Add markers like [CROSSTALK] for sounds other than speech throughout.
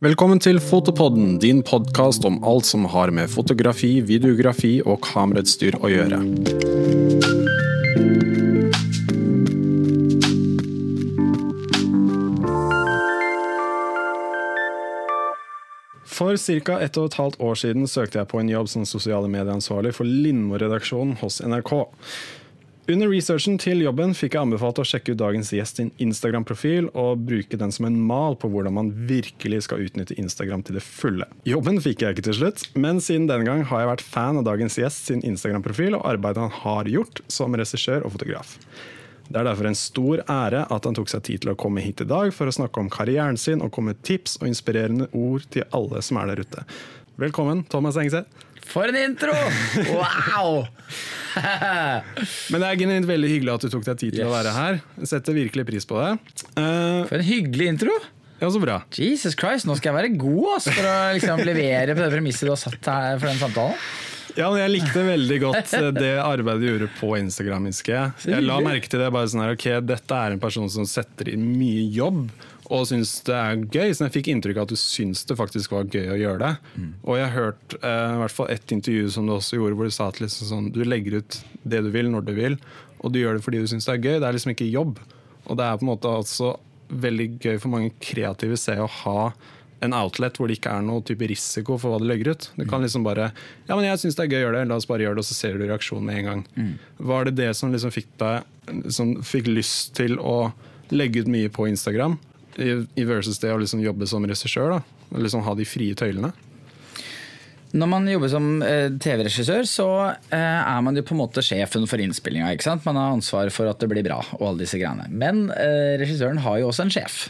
Velkommen til Fotopodden, din podkast om alt som har med fotografi, videografi og kamerautstyr å gjøre. For ca. ett og et halvt år siden søkte jeg på en jobb som sosiale medieansvarlig for Lindmo-redaksjonen hos NRK. Under researchen til jobben fikk jeg anbefalt å sjekke ut dagens gjest sin Instagram-profil og bruke den som en mal på hvordan man virkelig skal utnytte Instagram til det fulle. Jobben fikk jeg ikke til slutt, men siden den gang har jeg vært fan av dagens gjest sin Instagram-profil og arbeidet han har gjort som regissør og fotograf. Det er derfor en stor ære at han tok seg tid til å komme hit i dag for å snakke om karrieren sin og komme med tips og inspirerende ord til alle som er der ute. Velkommen, Thomas Engseth. For en intro! Wow! [LAUGHS] Men det er genuint veldig hyggelig at du tok deg tid til å være her. Setter virkelig pris på det. Uh, For en hyggelig intro! ja, så bra. Jesus Christ, nå skal jeg være god ass, for å liksom levere på det premisset du har satt her for den samtalen. Ja, men Jeg likte veldig godt eh, det arbeidet du gjorde på Instagram. Jeg. jeg la merke til det bare sånn her, ok, Dette er en person som setter inn mye jobb og syns det er gøy. Så jeg fikk inntrykk av at du syns det faktisk var gøy å gjøre det. Mm. Og jeg har hørt eh, i hvert fall ett intervju som du også gjorde, hvor du sa at liksom sånn, du legger ut det du vil, når du vil, og du gjør det fordi du syns det er gøy. Det er liksom ikke jobb. Og det er på en måte også veldig gøy for mange kreative seere å ha en outlet hvor det ikke er noe type risiko for hva du legger ut. Du kan liksom bare Ja, men jeg syns det er gøy å gjøre det, la oss bare gjøre det, og så ser du reaksjonen med en gang. Var det det som liksom fikk deg Som fikk lyst til å legge ut mye på Instagram, i, versus det å liksom jobbe som regissør? da? Liksom ha de frie tøylene? Når man jobber som eh, TV-regissør, så eh, er man jo på en måte sjefen for innspillinga. Man har ansvar for at det blir bra, og alle disse greiene. Men eh, regissøren har jo også en sjef.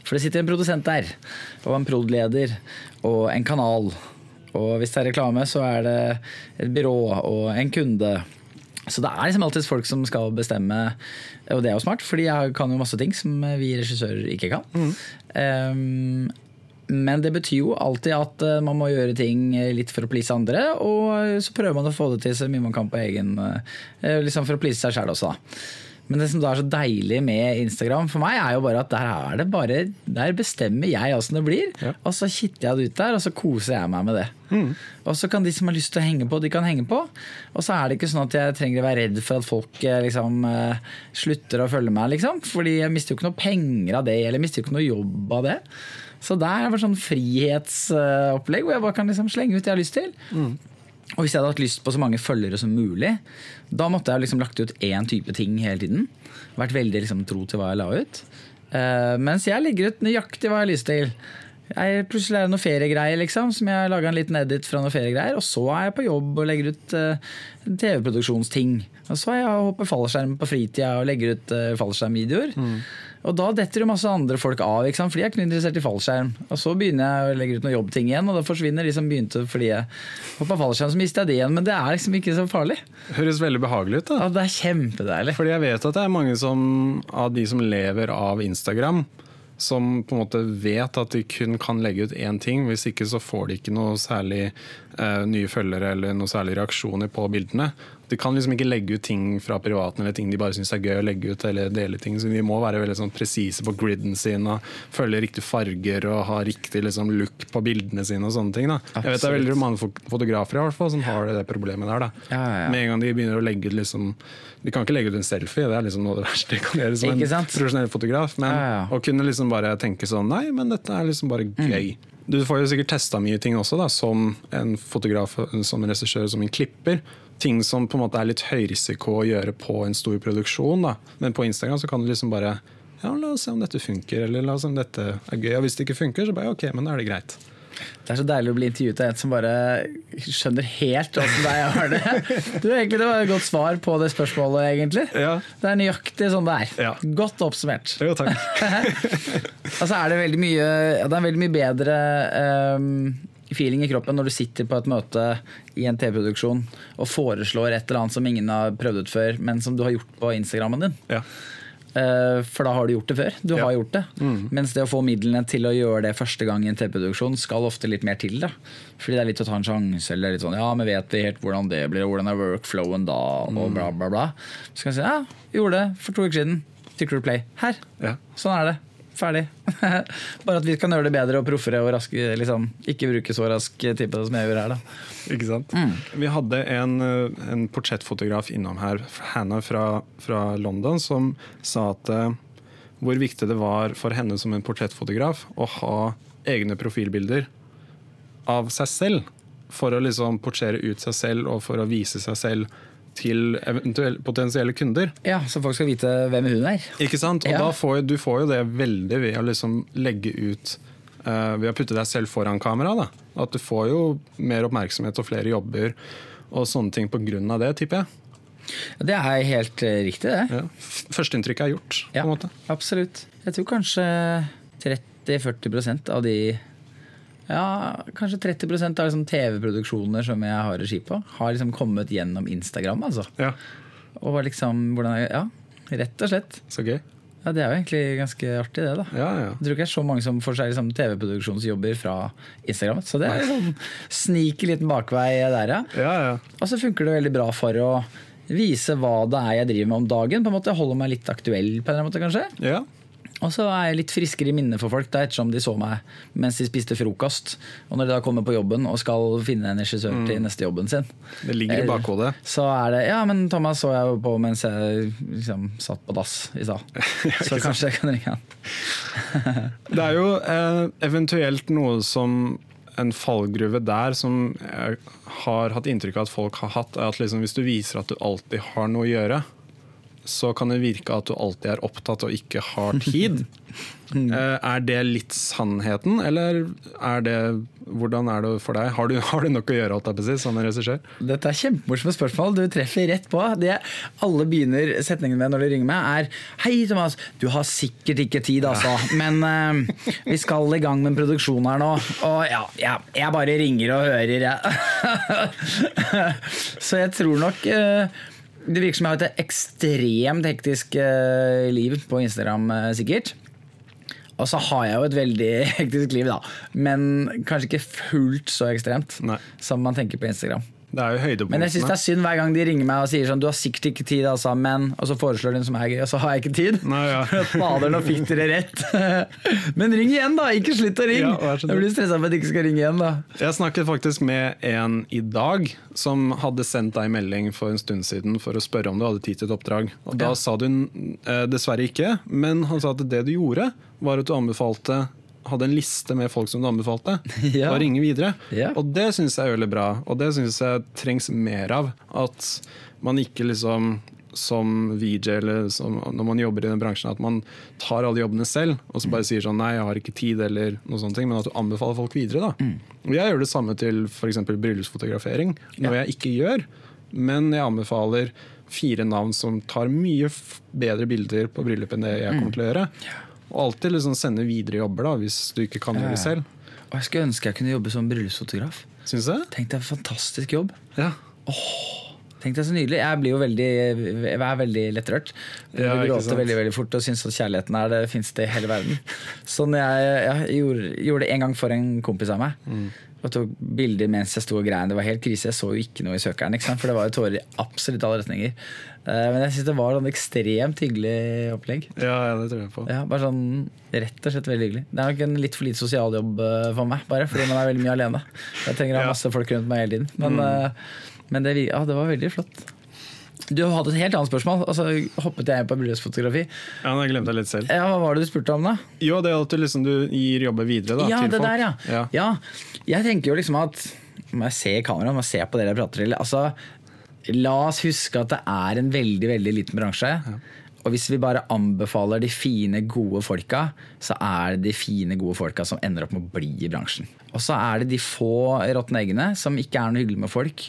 For det sitter en produsent der, og en prod.leder, og en kanal. Og hvis det er reklame, så er det et byrå og en kunde. Så det er liksom alltid folk som skal bestemme, og det er jo smart, fordi jeg kan jo masse ting som vi regissører ikke kan. Um, men det betyr jo alltid at eh, man må gjøre ting litt for å please andre, og så prøver man å få det til så mye man kan på egen eh, Liksom for å please seg sjæl også, da. Men det som da er så deilig med Instagram for meg, er jo bare at der er det bare Der bestemmer jeg åssen det blir. Ja. Og så kitter jeg det ut der, og så koser jeg meg med det. Og så kan de som har lyst til å henge på, de kan henge på. Og så er det ikke sånn at jeg trenger å være redd for at folk eh, liksom eh, slutter å følge meg, liksom. Fordi jeg mister jo ikke noe penger av det, eller jeg mister jo ikke noe jobb av det. Så der er bare sånn frihetsopplegg hvor jeg bare kan liksom slenge ut det jeg har lyst til. Og hvis jeg hadde hatt lyst på så mange følgere som mulig, da måtte jeg liksom lagt ut én type ting hele tiden. Vært veldig liksom tro til hva jeg la ut. Uh, mens jeg legger ut nøyaktig hva jeg har lyst til. Jeg plutselig er det noe feriegreier, liksom, som jeg laga en liten edit fra noe feriegreier. Og så er jeg på jobb og legger ut uh, TV-produksjonsting. Og så er jeg og hopper fallskjerm på fritida og legger ut uh, fallskjermvideoer. Og da detter jo masse andre folk av, ikke sant? fordi jeg er ikke interessert i fallskjerm. Og så begynner jeg å legge ut noen jobbting igjen, og da forsvinner de som begynte fordi jeg hoppa fallskjerm. Så mister jeg det igjen, men det er liksom ikke så farlig. Høres veldig behagelig ut. da Ja, det er kjempedeilig. Fordi jeg vet at det er mange som, av de som lever av Instagram, som på en måte vet at de kun kan legge ut én ting. Hvis ikke så får de ikke noe særlig eh, nye følgere eller noe særlig reaksjoner på bildene. De kan liksom ikke legge ut ting fra privaten eller ting de bare syns er gøy å legge ut. eller dele ting, så De må være veldig sånn presise på griden sin og følge riktige farger og ha riktig liksom, look på bildene sine. og sånne ting da. Jeg vet Det er veldig mange fotografer i hvert fall som har det problemet der. da. Ja, ja, ja. Med en gang de begynner å legge ut liksom De kan ikke legge ut en selfie, det er liksom noe av det verste de kan gjøre som en profesjonell fotograf. Men å kunne liksom bare tenke sånn Nei, men dette er liksom bare gøy. Du får jo sikkert testa mye ting også, da, som en fotograf, som en regissør, som en klipper. Ting som på en måte er litt høyrisiko å gjøre på en stor produksjon. Da. Men på Instagram så kan du liksom bare ja, La oss se om dette funker, eller la oss se om dette er gøy. Og hvis det ikke funker, så bare ok, men da er det greit. Det er så deilig å bli intervjuet av en som bare skjønner helt åssen det er har det. Du, egentlig, det var et godt svar på det spørsmålet, egentlig. Ja. Det er nøyaktig sånn det er. Ja. Godt oppsummert. Jo, takk. [LAUGHS] Altså er det veldig mye, det er veldig mye bedre um, feeling i kroppen når du sitter på et møte i en TV-produksjon og foreslår et eller annet som ingen har prøvd ut før, men som du har gjort på Instagrammen din. Ja. Eh, For da har du gjort det før. Du Ja. har gjort det. Mens det å få midlene til å gjøre det første gang i en TV-produksjon skal ofte litt mer til. da Fordi det er litt å ta en sjanse. Eller litt sånn, ja, men vet vi helt hvordan det blir, hvordan er workflowen da, og bla, bla, bla. Så kan jeg si ja, vi gjorde det for to uker siden. Trykker du play. Her. Ja. Sånn er det. Ferdig. [LAUGHS] Bare at vi kan gjøre det bedre og proffere og raske, liksom, ikke bruke så rask type som jeg gjør her. da. Ikke sant? Vi hadde en, eh, en portrettfotograf innom her, Hannah fra, fra London, som sa at eh, hvor viktig det var for henne som en portrettfotograf å ha egne profilbilder av seg selv. For å liksom portrettere ut seg selv og for å vise seg selv til potensielle kunder. Ja, Så folk skal vite hvem hun er. Ikke sant? Og Ja. da får, du får jo det veldig ved å liksom legge ut uh, Ved å putte deg selv foran kamera. Da. At du får jo mer oppmerksomhet og flere jobber og sånne ting av det, tipper jeg. Det er helt eh, riktig, det. Ja. Førsteinntrykket er gjort, på Ja, absolutt. Jeg tror kanskje 30-40% av de ja, kanskje 30% av liksom TV-produksjoner som jeg har regi på, har liksom kommet gjennom Instagram. altså. Ja, Og liksom, hvordan jeg, Ja, rett og slett. Så gøy. Ja, Det er jo egentlig ganske artig, det. da. Ja, ja. Jeg tror ikke det er så mange som får seg liksom TV-produksjonsjobber fra Instagram. Så det er liksom sniker liten bakvei der, ja. ja, ja. Og så funker det veldig bra for å vise hva det er jeg driver med om dagen. På en måte Holde meg litt aktuell, på en eller annen måte kanskje. ja. Og så er jeg litt friskere i minnet for folk da, ettersom de så meg mens de spiste frokost. Og når de da kommer på jobben og skal finne en regissør til neste jobben sin. Det ligger i bakhodet. Så er det Ja, men Thomas så jeg jo på mens jeg liksom satt på dass i stad. [LAUGHS] Så kanskje jeg kan ringe han. [LAUGHS] Det er jo eh, eventuelt noe som en fallgruve der som jeg har hatt inntrykk av at folk har hatt, er at liksom hvis du viser at du alltid har noe å gjøre, så kan det virke at du alltid er opptatt og ikke har tid. [LAUGHS] Eh, er det litt sannheten, eller er det hvordan er det for deg? Har du, [LAUGHS] har du nok å gjøre alt si, som en regissør? Dette er kjempemorsomme spørsmål. Du treffer rett på. Det alle begynner setningen med når de ringer meg, er Hei, Thomas. Du har sikkert ikke tid, altså. Men uh, vi skal i gang med en produksjon her nå. Og ja, ja jeg bare ringer og hører, jeg. [LAUGHS] Så jeg tror nok eh, Det virker som jeg har et ekstremt hektisk eh, liv på Instagram, eh, sikkert. Og så har jeg jo et veldig [LAUGHS] hektisk liv, da. Men kanskje ikke fullt så ekstremt Nei. som man tenker på Instagram. Det er jo Men jeg syns det er synd hver gang de ringer meg og sier sånn Du har sikkert ikke tid, altså, men Og så foreslår de en som er gøy, og så har jeg ikke tid. Nei, ja. [LAUGHS] Fader, nå fikk dere rett. [LAUGHS] men ring igjen, da! Ikke slutt å ringe! Ja, jeg blir stressa for at jeg ikke skal ringe igjen, da. Jeg snakket faktisk med en i dag som hadde sendt deg melding for en stund siden for å spørre om du hadde tid til et oppdrag. Og Da Ja. sa du eh, dessverre ikke, men han sa at det du gjorde, var at du anbefalte hadde en liste med folk som du anbefalte, [LAUGHS] Ja. og ringe videre. Ja. Og det syns jeg er veldig bra, og det syns jeg trengs mer av. At man ikke liksom som VJ eller som, når man jobber i den bransjen, at man tar alle jobbene selv og så bare sier sånn nei, jeg har ikke tid, eller noe sånt, men at du anbefaler folk videre. da. Mm. Jeg gjør det samme til f.eks. bryllupsfotografering, noe jeg ikke gjør. Men jeg anbefaler fire navn som tar mye bedre bilder på bryllup enn det jeg kommer til å gjøre. Og alltid liksom sende videre jobber da, hvis du ikke kan gjøre det selv. Og jeg skulle ønske jeg kunne jobbe som bryllupsfotograf. Syns du? Tenk deg en fantastisk jobb. Ja. Tenk deg så nydelig. Jeg blir jo veldig, jeg er veldig lettrørt. Ja, gråter veldig veldig fort og syns at kjærligheten er det fineste i hele verden. Så jeg, jeg gjorde, gjorde det en gang for en kompis av meg. Mm. Og tok bilder mens jeg sto og grein. Det var helt krise. Jeg så jo ikke noe i søkeren. For det var jo tårer i absolutt alle retninger. Eh, Men jeg syns det var et ekstremt hyggelig opplegg. Ja, ja, det tror jeg på. Ja, bare sånn Rett og slett veldig hyggelig. Det er nok en litt for lite sosialjobb eh, for meg, bare fordi man er veldig mye alene. Jeg trenger å ha masse folk rundt meg hele tiden. Men, mm. men det, ja, det var veldig flott. Du hadde et helt annet spørsmål. Altså, hoppet jeg på bryllupsfotografi? Ja, jeg glemte det litt selv. Ja, Hva var det du spurte om, da? Jo, det er at du, liksom, du gir jobber videre da, ja, til det folk. der, ja. Ja. ja. Jeg tenker jo liksom at Må jeg se i kameraet, må jeg se på dere jeg prater til. Altså, la oss huske at det er en veldig, veldig liten bransje. Og hvis vi bare anbefaler de fine, gode folka, så er det de fine, gode folka som ender opp med å bli i bransjen. Og så er det de få råtne eggene som ikke er noe hyggelig med folk.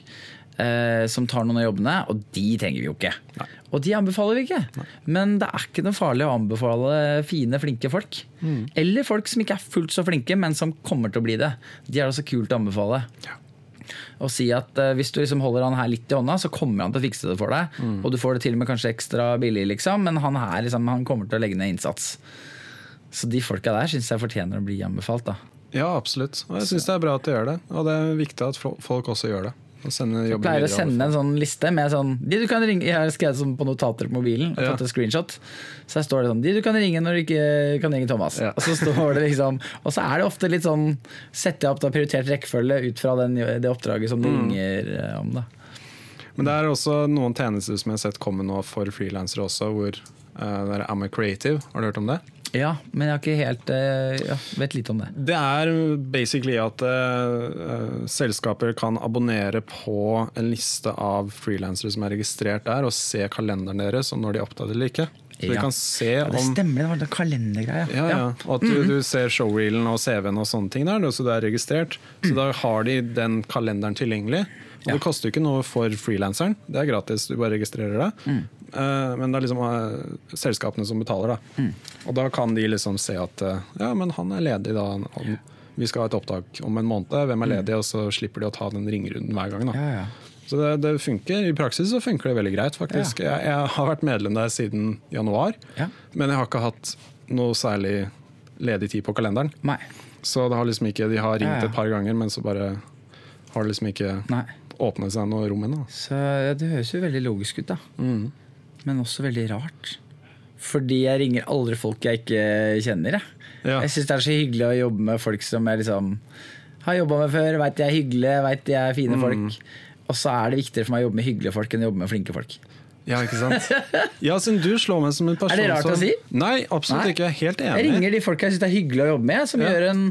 Eh, som tar noen av jobbene, og de trenger vi jo ikke. Og de anbefaler vi ikke. Men det er ikke noe farlig å anbefale fine, flinke folk. Eller folk som ikke er fullt så flinke, men som kommer til å bli det. De er det også kult å anbefale. Og si at eh, hvis du liksom holder han her litt i hånda, så kommer han til å fikse det for deg. Og du får det til og med kanskje ekstra billig, liksom, men han her liksom, han kommer til å legge ned innsats. Så de folka der syns jeg fortjener å bli anbefalt. da. Ja, absolutt. Og jeg syns det er bra at de gjør det. Og det er viktig at folk også gjør det. Jeg pleier å sende en sånn liste med sånn de du kan ringe, Jeg har skrevet sånn på notater på mobilen. Og tatt et screenshot Så her står det sånn De du kan ringe når du ikke kan ringe Thomas. Ja. Og så står det liksom Og så er det ofte litt sånn Setter jeg opp da prioritert rekkefølge ut fra den, det oppdraget som du Mm. ringer eh, om. da Men det er også noen tjenester som jeg har sett komme nå for frilansere også, hvor uh, det er Am I Creative. Har du hørt om det? Ja, men jeg har ikke helt eh, ja, vet lite om det. Det er basically at eh, selskaper kan abonnere på en liste av frilansere som er registrert der, og se kalenderen deres og når de er opptatt eller ikke. Så de Ja. kan se Ja, det om stemmer, det var den kalendergreia. ja, ja. Og at du, du ser showreelen og CV-en og sånne ting der, så det er registrert. Så da har de den kalenderen tilgjengelig. Og det koster jo ikke noe for frilanseren, det er gratis, du bare registrerer det. Eh, men det er liksom eh, selskapene som betaler, da. Og da kan de liksom se at eh, ja, men han er ledig da. Han, vi skal ha et opptak om en måned, hvem er ledig? Og så slipper de å ta den ringerunden hver gang. da. Ja, ja. Så det, det funker, I praksis så funker det veldig greit, faktisk. Jeg, jeg har vært medlem der siden januar, Ja. men jeg har ikke hatt noe særlig ledig tid på kalenderen. Nei. Så det har liksom ikke, de har ringt et par ganger, men så bare har det liksom ikke Nei. åpnet seg noe rom ennå. Så ja, Det høres jo veldig logisk ut, da. Mm. Men også veldig rart. Fordi jeg ringer aldri folk jeg ikke kjenner. Jeg, Ja. jeg syns det er så hyggelig å jobbe med folk som jeg liksom har jobba med før, veit de er hyggelige, veit de er fine Mm. folk. Og så er det viktigere for meg å jobbe med hyggelige folk enn å jobbe med flinke folk. Ja, ikke sant? Ja, siden du slår meg som en person [LAUGHS] Er det rart som å si? Nei, absolutt Nei. ikke. Jeg er helt Jeg ringer de folka jeg syns er hyggelig å jobbe med. Som Ja. gjør en,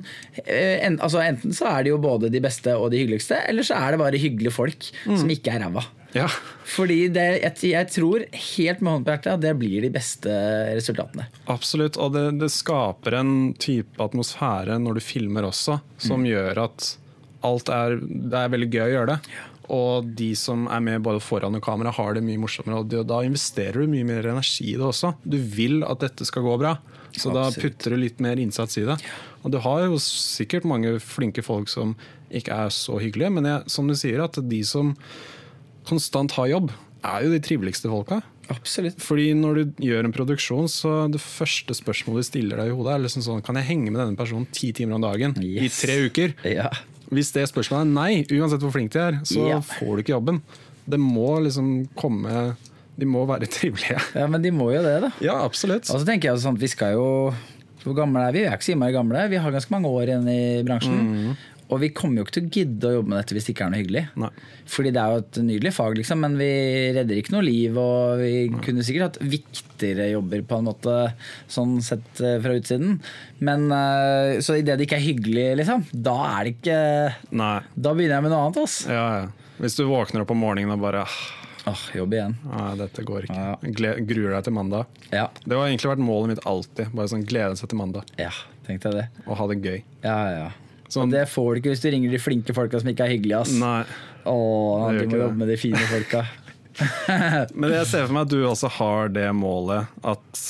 eh, en, altså Enten så er de jo både de beste og de hyggeligste, eller så er det bare hyggelige folk Mm. som ikke er ræva. Ja. Fordi det, jeg, jeg tror helt med hånden på hjertet at det blir de beste resultatene. Absolutt, og det, det skaper en type atmosfære når du filmer også, som gjør at alt er Det er veldig gøy å gjøre det. Og de som er med både foran og kamera, har det mye morsommere. Og da investerer du mye mer energi i det også. Du vil at dette skal gå bra, så da putter du litt mer innsats i det. Og du har jo sikkert mange flinke folk som ikke er så hyggelige, men jeg, som du sier, at de som konstant har jobb, er jo de triveligste folka. Absolutt. Fordi når du gjør en produksjon, så det første spørsmålet du stiller deg i hodet, er liksom sånn Kan jeg henge med denne personen ti timer om dagen Yes. i tre uker? Ja. Hvis det spørsmålet er nei, uansett hvor flink de er, så Ja. får du ikke jobben. Det må liksom komme De må være trivelige. ja, men de må jo det, da. Ja, absolutt. Og så tenker jeg sånn vi skal jo Hvor gamle er vi? Vi er ikke så innmari gamle. Vi har ganske mange år igjen i bransjen. Og vi kommer jo ikke til å gidde å jobbe med dette hvis det ikke er noe hyggelig. Nei. Fordi det er jo et nydelig fag, liksom, men vi redder ikke noe liv. Og vi kunne sikkert hatt viktigere jobber, på en måte, sånn sett eh, fra utsiden. Men eh, Så idet det ikke er hyggelig, liksom, da er det ikke Nei. Da begynner jeg med noe annet, ass. Ja, ja. Hvis du våkner opp om morgenen og bare «Ah, Åh, jobb igjen. Nei, dette går ikke. Ja. Gruer deg til mandag. Ja. Det har egentlig vært målet mitt alltid. Bare sånn Glede seg til mandag ja, tenkte jeg det. og ha det gøy. Ja, ja. Sånn- det får du ikke hvis du ringer de flinke folka som ikke er hyggelige, ass. Nei. Åh, Det du må jobbe med de fine folka. [LAUGHS] Men jeg ser for meg at du også har det målet at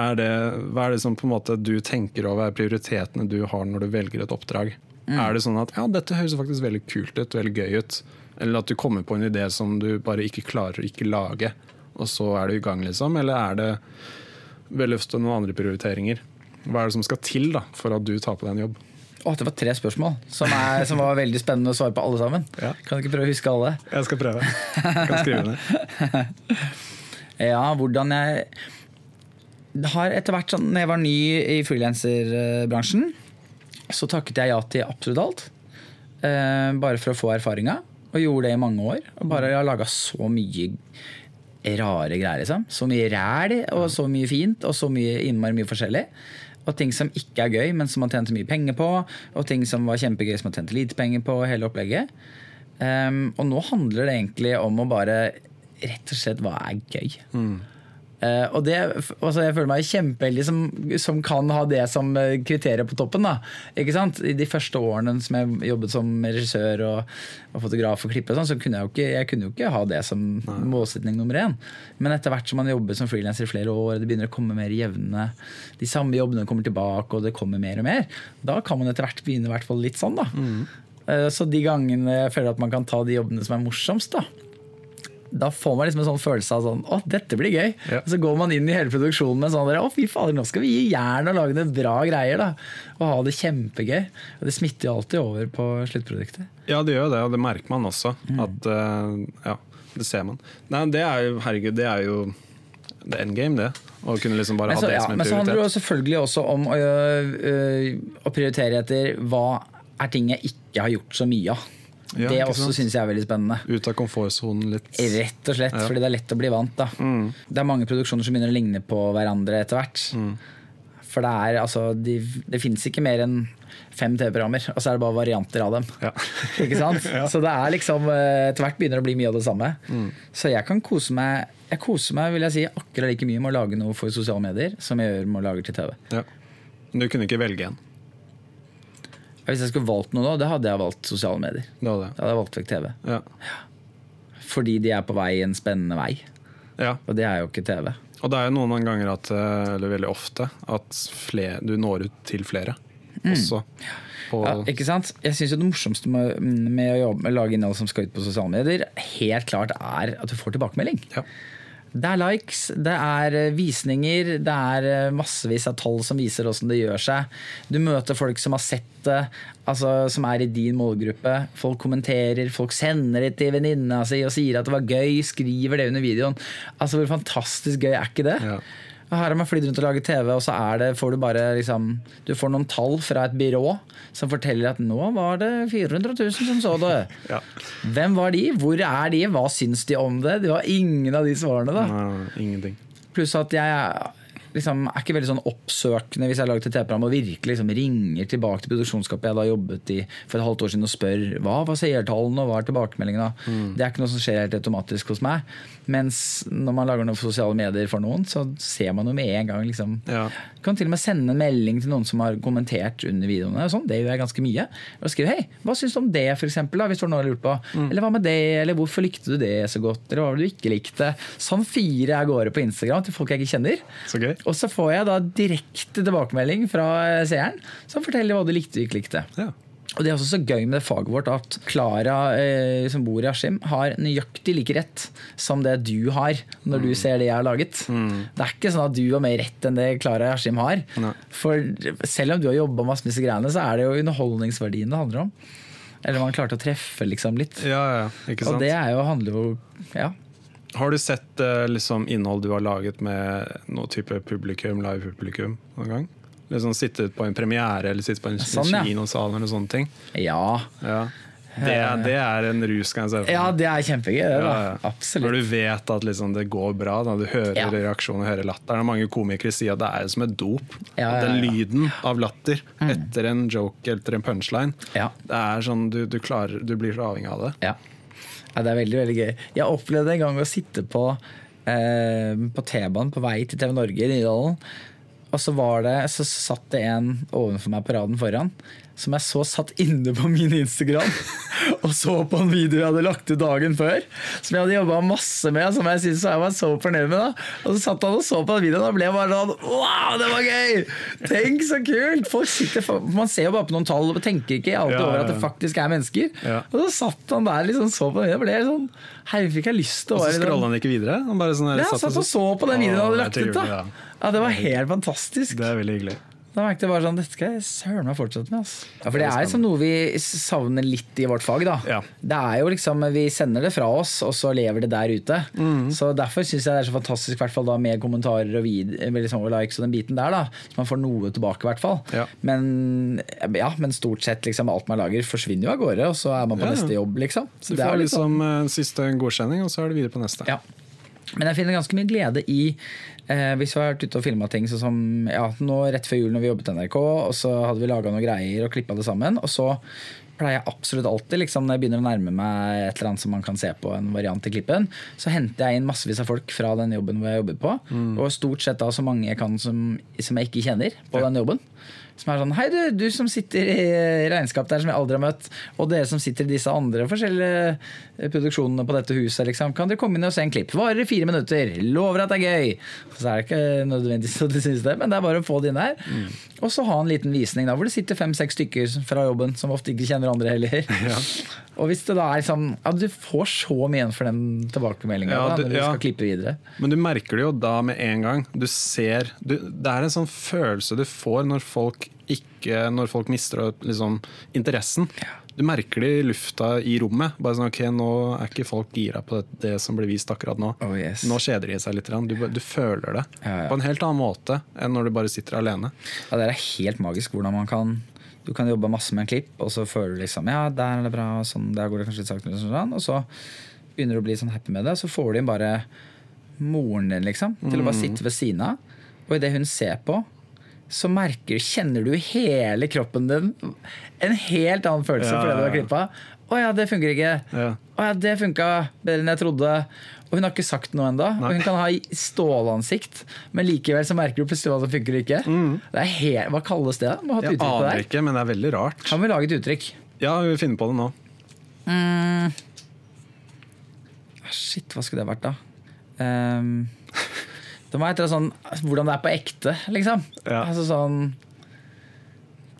er det, Hva er det som på en måte du tenker over er prioritetene du har når du velger et oppdrag? Er det sånn at ja, dette høres faktisk veldig kult ut, veldig gøy ut? Eller at du kommer på en idé som du bare ikke klarer å ikke lage, og så er du i gang, liksom? Eller er det veldig ofte noen andre prioriteringer? Hva er det som skal til da, for at du tar på deg en jobb? Åh, det var tre spørsmål som, er, som var veldig spennende å svare på alle sammen. Ja. Kan du ikke prøve å huske alle? Jeg skal prøve. Jeg kan skrive ned. [LAUGHS] Ja, hvordan jeg har etter hvert sånn, når jeg var ny i frilanserbransjen, så takket jeg ja til absolutt alt. Eh, bare for å få erfaringa. Og gjorde det i mange år. Og bare har laga så mye rare greier, liksom. Så mye ræl, og så mye fint, og så mye innmari mye forskjellig. Og ting som ikke er gøy, men som man tjente mye penger på. Og ting som var kjempegøy, som man tjente lite penger på. Hele opplegget. Um, og nå handler det egentlig om å bare Rett og slett hva er gøy? Eh, og det, altså jeg føler meg kjempeheldig som, som kan ha det som eh, kriterium på toppen. Da. Ikke sant? I de første årene som jeg jobbet som regissør og, og fotograf og klippe, sånn, så kunne jeg, jo ikke, jeg kunne jo ikke ha det som målsetning nummer én. Men etter hvert som man jobber som frilanser i flere år, det begynner å komme mer jevne, de samme jobbene kommer tilbake, og det kommer mer og mer, da kan man etter hvert begynne hvert fall litt sånn. da. Eh, Så de gangene jeg føler at man kan ta de jobbene som er morsomst, da, da får man liksom en sånn følelse av sånn Å, dette blir gøy. Ja. Og så går man inn i hele produksjonen med sånn Å, fy fader, nå skal vi gi jern og lage noen bra greier. da Og ha det kjempegøy. Og det smitter jo alltid over på sluttproduktet. Ja, det gjør det, og det merker man også. Mm. At, eh, ja, det ser man. Nei, det er jo, herregud, det er jo det er endgame, det. Å kunne liksom bare så, ha det ja, som en prioritet. men så handler det jo selvfølgelig også om å, ø, ø, å prioritere etter hva er ting jeg ikke har gjort så mye av. Ja, det også syns jeg er veldig spennende. Ut av komfortsonen litt. Rett og slett, Ja. Mm. fordi det er lett å bli vant. da Det er mange produksjoner som begynner å ligne på hverandre etter hvert. Mm. For det er altså de, Det finnes ikke mer enn fem TV-programmer, og så er det bare varianter av dem. Ja. [LAUGHS] Ikke sant? [LAUGHS] Så det er liksom eh, etter hvert begynner det å bli mye av det samme. Mm. Så jeg kan kose meg Jeg koser meg vil jeg si, akkurat like mye med å lage noe for sosiale medier som jeg gjør med å lage til TV. Ja. Men du kunne ikke velge en. Hvis jeg skulle valgt noe nå, det hadde jeg valgt sosiale medier. Det hadde, det. Da hadde jeg valgt vekk TV. Ja. Fordi de er på vei en spennende vei. ja. Og det er jo ikke TV. Og det er jo noen ganger at, eh, eller veldig ofte, at flere, du når ut til flere også. På, Mm. Ja, ikke sant? Jeg synes Det morsomste med, med å jobbe, med lage innhold som skal ut på sosiale medier, helt klart er at du får tilbakemelding. ja. Det er likes, det er eh, visninger, det er eh, massevis av tall som viser åssen det gjør seg. Du møter folk som har sett det, altså, som er i din målgruppe. Folk kommenterer, folk sender det til venninna si og sier at det var gøy, skriver det under videoen. Altså Hvor fantastisk gøy er ikke det? Ja. Her har man flydd rundt og laget TV, og så er det, får du bare liksom, Du får noen tall fra et byrå som forteller at nå var det 400 000 som så det. [LAUGHS] Ja. Hvem var de? Hvor er de? Hva syns de om det? Det var ingen av de svarene. da Nei, ingenting. Pluss at jeg liksom, er ikke veldig sånn oppsøkende hvis jeg har laget et TV-program og virkelig liksom ringer tilbake til produksjonsskapet jeg da jobbet i for et halvt år siden og spør hva var seertallene og hva er tilbakemeldingene. Mm. Det er ikke noe som skjer helt automatisk hos meg. Mens når man lager noe for sosiale medier for noen, så ser man jo med en gang liksom Ja. Kan til og med sende en melding til noen som har kommentert under videoene. Sånn. Det gjør jeg ganske mye. Og skriver hei, hva syns du om det, for eksempel, da, hvis du har noe lurt på. Mm. Eller hva med det, eller hvorfor likte du det så godt, eller hva var det du ikke likte. Sånn fire jeg av gårde på Instagram til folk jeg ikke kjenner. Så gøy. Og så får jeg da direkte tilbakemelding fra eh, seeren som forteller hva du likte og ikke likte. Ja. Og det er også så gøy med det faget vårt at Klara eh, som bor i Askim, har nøyaktig like rett som det du har når du ser det jeg har laget. Det er ikke sånn at du har mer rett enn det Klara i Askim har. Nei. For selv om du har jobba masse med disse greiene, så er det jo underholdningsverdien det handler om. Eller man klarte å treffe liksom litt. ja, ja, ikke Og det er jo, handler jo Ja. Har du sett uh, liksom, innhold du har laget med noe type publikum, live-publikum noen gang? Liksom Sitte på en premiere eller sitte på en Sånn, kinosal eller sånne ting? ja. Ja. Det, det er en rus, kan jeg se for meg. Ja, det er kjempegøy, det. Ja, ja. Absolutt. Når du vet at liksom det går bra, da. du hører Ja. og hører latter. Er mange komikere sier at det er som et dop. Den. Mm. lyden av latter etter en joke etter en punchline, Ja. det er sånn du, du, klarer, du blir så avhengig av det. Ja. Ja, det er veldig veldig gøy. Jeg opplevde en gang å sitte på, eh, på T-banen på vei til TV Norge i Nydalen. Og så, var det, så satt det en ovenfor meg på raden foran som jeg så satt inne på min Instagram og så på en video jeg hadde lagt ut dagen før. Som jeg hadde jobba masse med, som jeg syntes jeg var så fornøyd med. da Og så satt han og så på den videoen og ble bare sånn Wow, det var gøy! Tenk så kult! Sitter, Man ser jo bare på noen tall og tenker ikke alltid Ja, ja, over at det faktisk er mennesker. Ja. Og så satt han der liksom så på den videoen og ble sånn Herregud, fikk jeg lyst til å Og så være i den- scrolla han ikke videre. Han bare sånn Ja, han satt og så på den videoen jeg hadde lagt ut. da Ja, Det var helt fantastisk. Det er veldig hyggelig. Da merket jeg bare sånn, Dette skal jeg søren meg fortsette med. Altså. Ja, for Det er liksom noe vi savner litt i vårt fag. da Ja. Det er jo liksom, Vi sender det fra oss, og så lever det der ute. Mm. Så Derfor syns jeg det er så fantastisk hvert fall da med kommentarer og, vid liksom, og likes og den biten der. da Så man får noe tilbake, i hvert fall. Ja. Men, ja, men stort sett liksom alt man lager, forsvinner jo av gårde, og så er man på neste jobb. liksom Så Du det er får sånn- liksom eh, siste godkjenning, og så er det videre på neste. ja. Men jeg finner ganske mye glede i eh, hvis vi har vært ute og filma ting sånn som ja, nå rett før jul når vi jobbet i NRK, og så hadde vi laga noen greier og klippa det sammen. Og så pleier jeg absolutt alltid, liksom, når jeg begynner å nærme meg et eller annet som man kan se på en variant i klippen, så henter jeg inn massevis av folk fra den jobben hvor jeg jobbet på. Og stort sett da så mange jeg kan som, som jeg ikke kjenner på den jobben. Som er sånn Hei, du, du som sitter i regnskap der som jeg aldri har møtt, og dere som sitter i disse andre forskjellige eh, produksjonene på dette huset, liksom. Kan dere komme inn og se en klipp? Varer fire minutter. Lover at det er gøy. Så er det ikke nødvendigvis at de syns det, men det er bare å få det inn der. Og så ha en liten visning da, hvor det sitter fem-seks stykker fra jobben som ofte ikke kjenner andre heller. [LAUGHS] Og hvis det da er sånn ja, Du får så mye igjen for den tilbakemeldinga Ja, når du- du ja. skal klippe videre. Men du merker det jo da med en gang. Du ser du, Det er en sånn følelse du får når folk ikke Når folk mister liksom, interessen. Du merker det i lufta i rommet. Bare sånn, ok, Nå er ikke folk gira på det, det som blir vist akkurat nå. Oh, yes. Nå kjeder de seg litt. Du, du føler det Ja, ja. på en helt annen måte enn når du bare sitter alene. Ja, det er helt magisk hvordan man kan Du kan jobbe masse med en klipp, og så føler du liksom Ja, der er det bra, og sånn, der går det kanskje litt saktere, og sånn, og så begynner du å bli sånn happy med det, så får du inn bare moren din, liksom, til å bare sitte ved siden av, og idet hun ser på, så merker, kjenner du hele kroppen din en helt annen følelse Ja, for det du har klippa. Å ja, det funker ikke. Ja. Å ja, det funka bedre enn jeg trodde. Og hun har ikke sagt noe ennå. Hun kan ha stålansikt, men likevel så merker du plutselig hva som funker og ikke. Det er helt, hva kalles det? Må ha et Mm. Jeg uttrykk på det. aner ikke, men det er veldig rart. Kan vi lage et uttrykk? Ja, vi finner på det nå. Mm. Shit, hva skulle det vært, da? Ehm, det må annet sånn hvordan det er på ekte, liksom. Ja. Altså sånn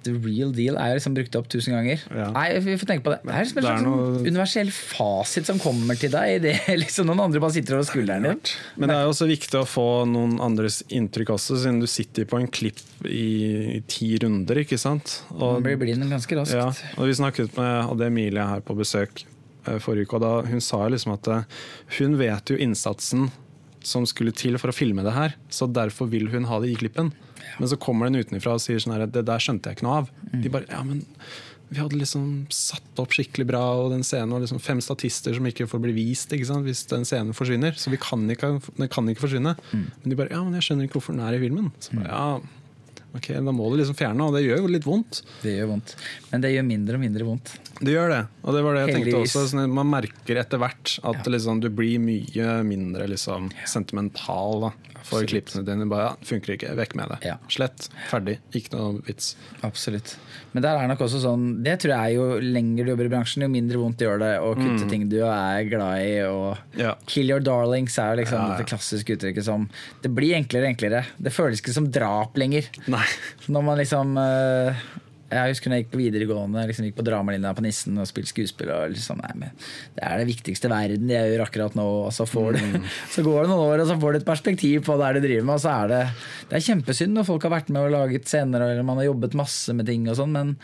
The real deal er liksom brukt opp tusen ganger. Ja. Nei, vi får tenke på det. Det er liksom en slags noe- universell fasit som kommer til deg idet [LAUGHS] liksom noen andre bare sitter over skulderen din. Men det er jo også viktig å få noen andres inntrykk også, siden du sitter på en klipp i, i ti runder, ikke sant? Og, Man blir blind ganske raskt. ja, og vi snakket med hadde Emilie her på besøk eh, forrige uke, og da hun sa liksom at eh, hun vet jo innsatsen som skulle til for å filme det her, så derfor vil hun ha det i klippen. Men så kommer den utenfra og sier sånn her, det der skjønte jeg ikke noe av. De bare, ja, men vi hadde liksom satt opp skikkelig bra, og den scenen var liksom fem statister som ikke får bli vist hvis den scenen forsvinner. Så vi kan ikke, den kan ikke forsvinne. Men de bare ja, men jeg skjønner ikke hvorfor den er i filmen. Så bare, ja, ok, Da må du liksom fjerne, og det gjør jo litt vondt. Det gjør vondt. Men det gjør mindre og mindre vondt. Det gjør det, og det var det jeg tenkte også. Sånn, man merker etter hvert at Ja. liksom, du blir mye mindre liksom, sentimental da, for Absolutt. klippene dine. Bare, ja, funker ikke, vekk med det. Ja. Slett, ferdig, ikke noe vits. Absolutt. Men der er nok også sånn Det tror jeg jo lenger du jobber i bransjen, jo mindre vondt gjør det å kutte ting du er glad i. Og Ja. Kill your darlings er jo liksom Ja, ja. dette klassiske uttrykket som Det blir enklere og enklere. Det føles ikke som drap lenger. Nei. Når man liksom eh, Jeg husker når jeg gikk på videregående, liksom gikk på dramalinja på Nissen og spilte skuespill. Og liksom, nei, men det er det viktigste i verden jeg gjør akkurat nå. Og så, får du, [LAUGHS] så går det noen år, og så får du et perspektiv på det du driver med. Og så er det, det er kjempesynd når folk har vært med og laget scener eller man har jobbet masse med ting og sånn, men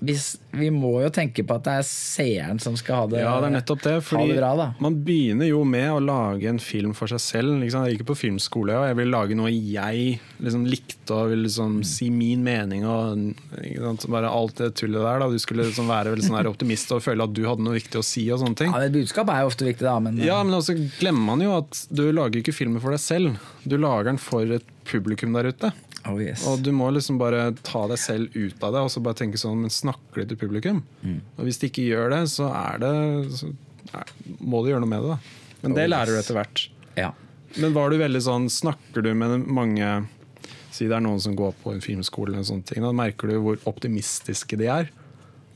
hvis, vi må jo tenke på at det er seeren som skal ha det, Ja, det er nettopp det. Fordi det bra. da man begynner jo med å lage en film for seg selv. Liksom. Jeg gikk på filmskole, og jeg ville lage noe jeg liksom likte og ville liksom si min mening. Og bare alt det tullet der. Da. Du skulle liksom være sånn optimist og føle at du hadde noe viktig å si. og sånne ting. Ja, det Budskapet er jo ofte viktig, da. Men, Ja, men også glemmer man jo at du lager ikke filmen for deg selv. Du lager den for et publikum der ute. oh, yes. Og du må liksom bare ta deg selv ut av det og så bare tenke sånn, men snakker de til publikum? Og hvis de ikke gjør det, så er det så er, må du gjøre noe med det. da. Men det Oh, lærer du etter hvert. ja. Men var du veldig sånn, snakker du med mange Si det er noen som går på en filmskole, eller sånne ting, da merker du hvor optimistiske de er?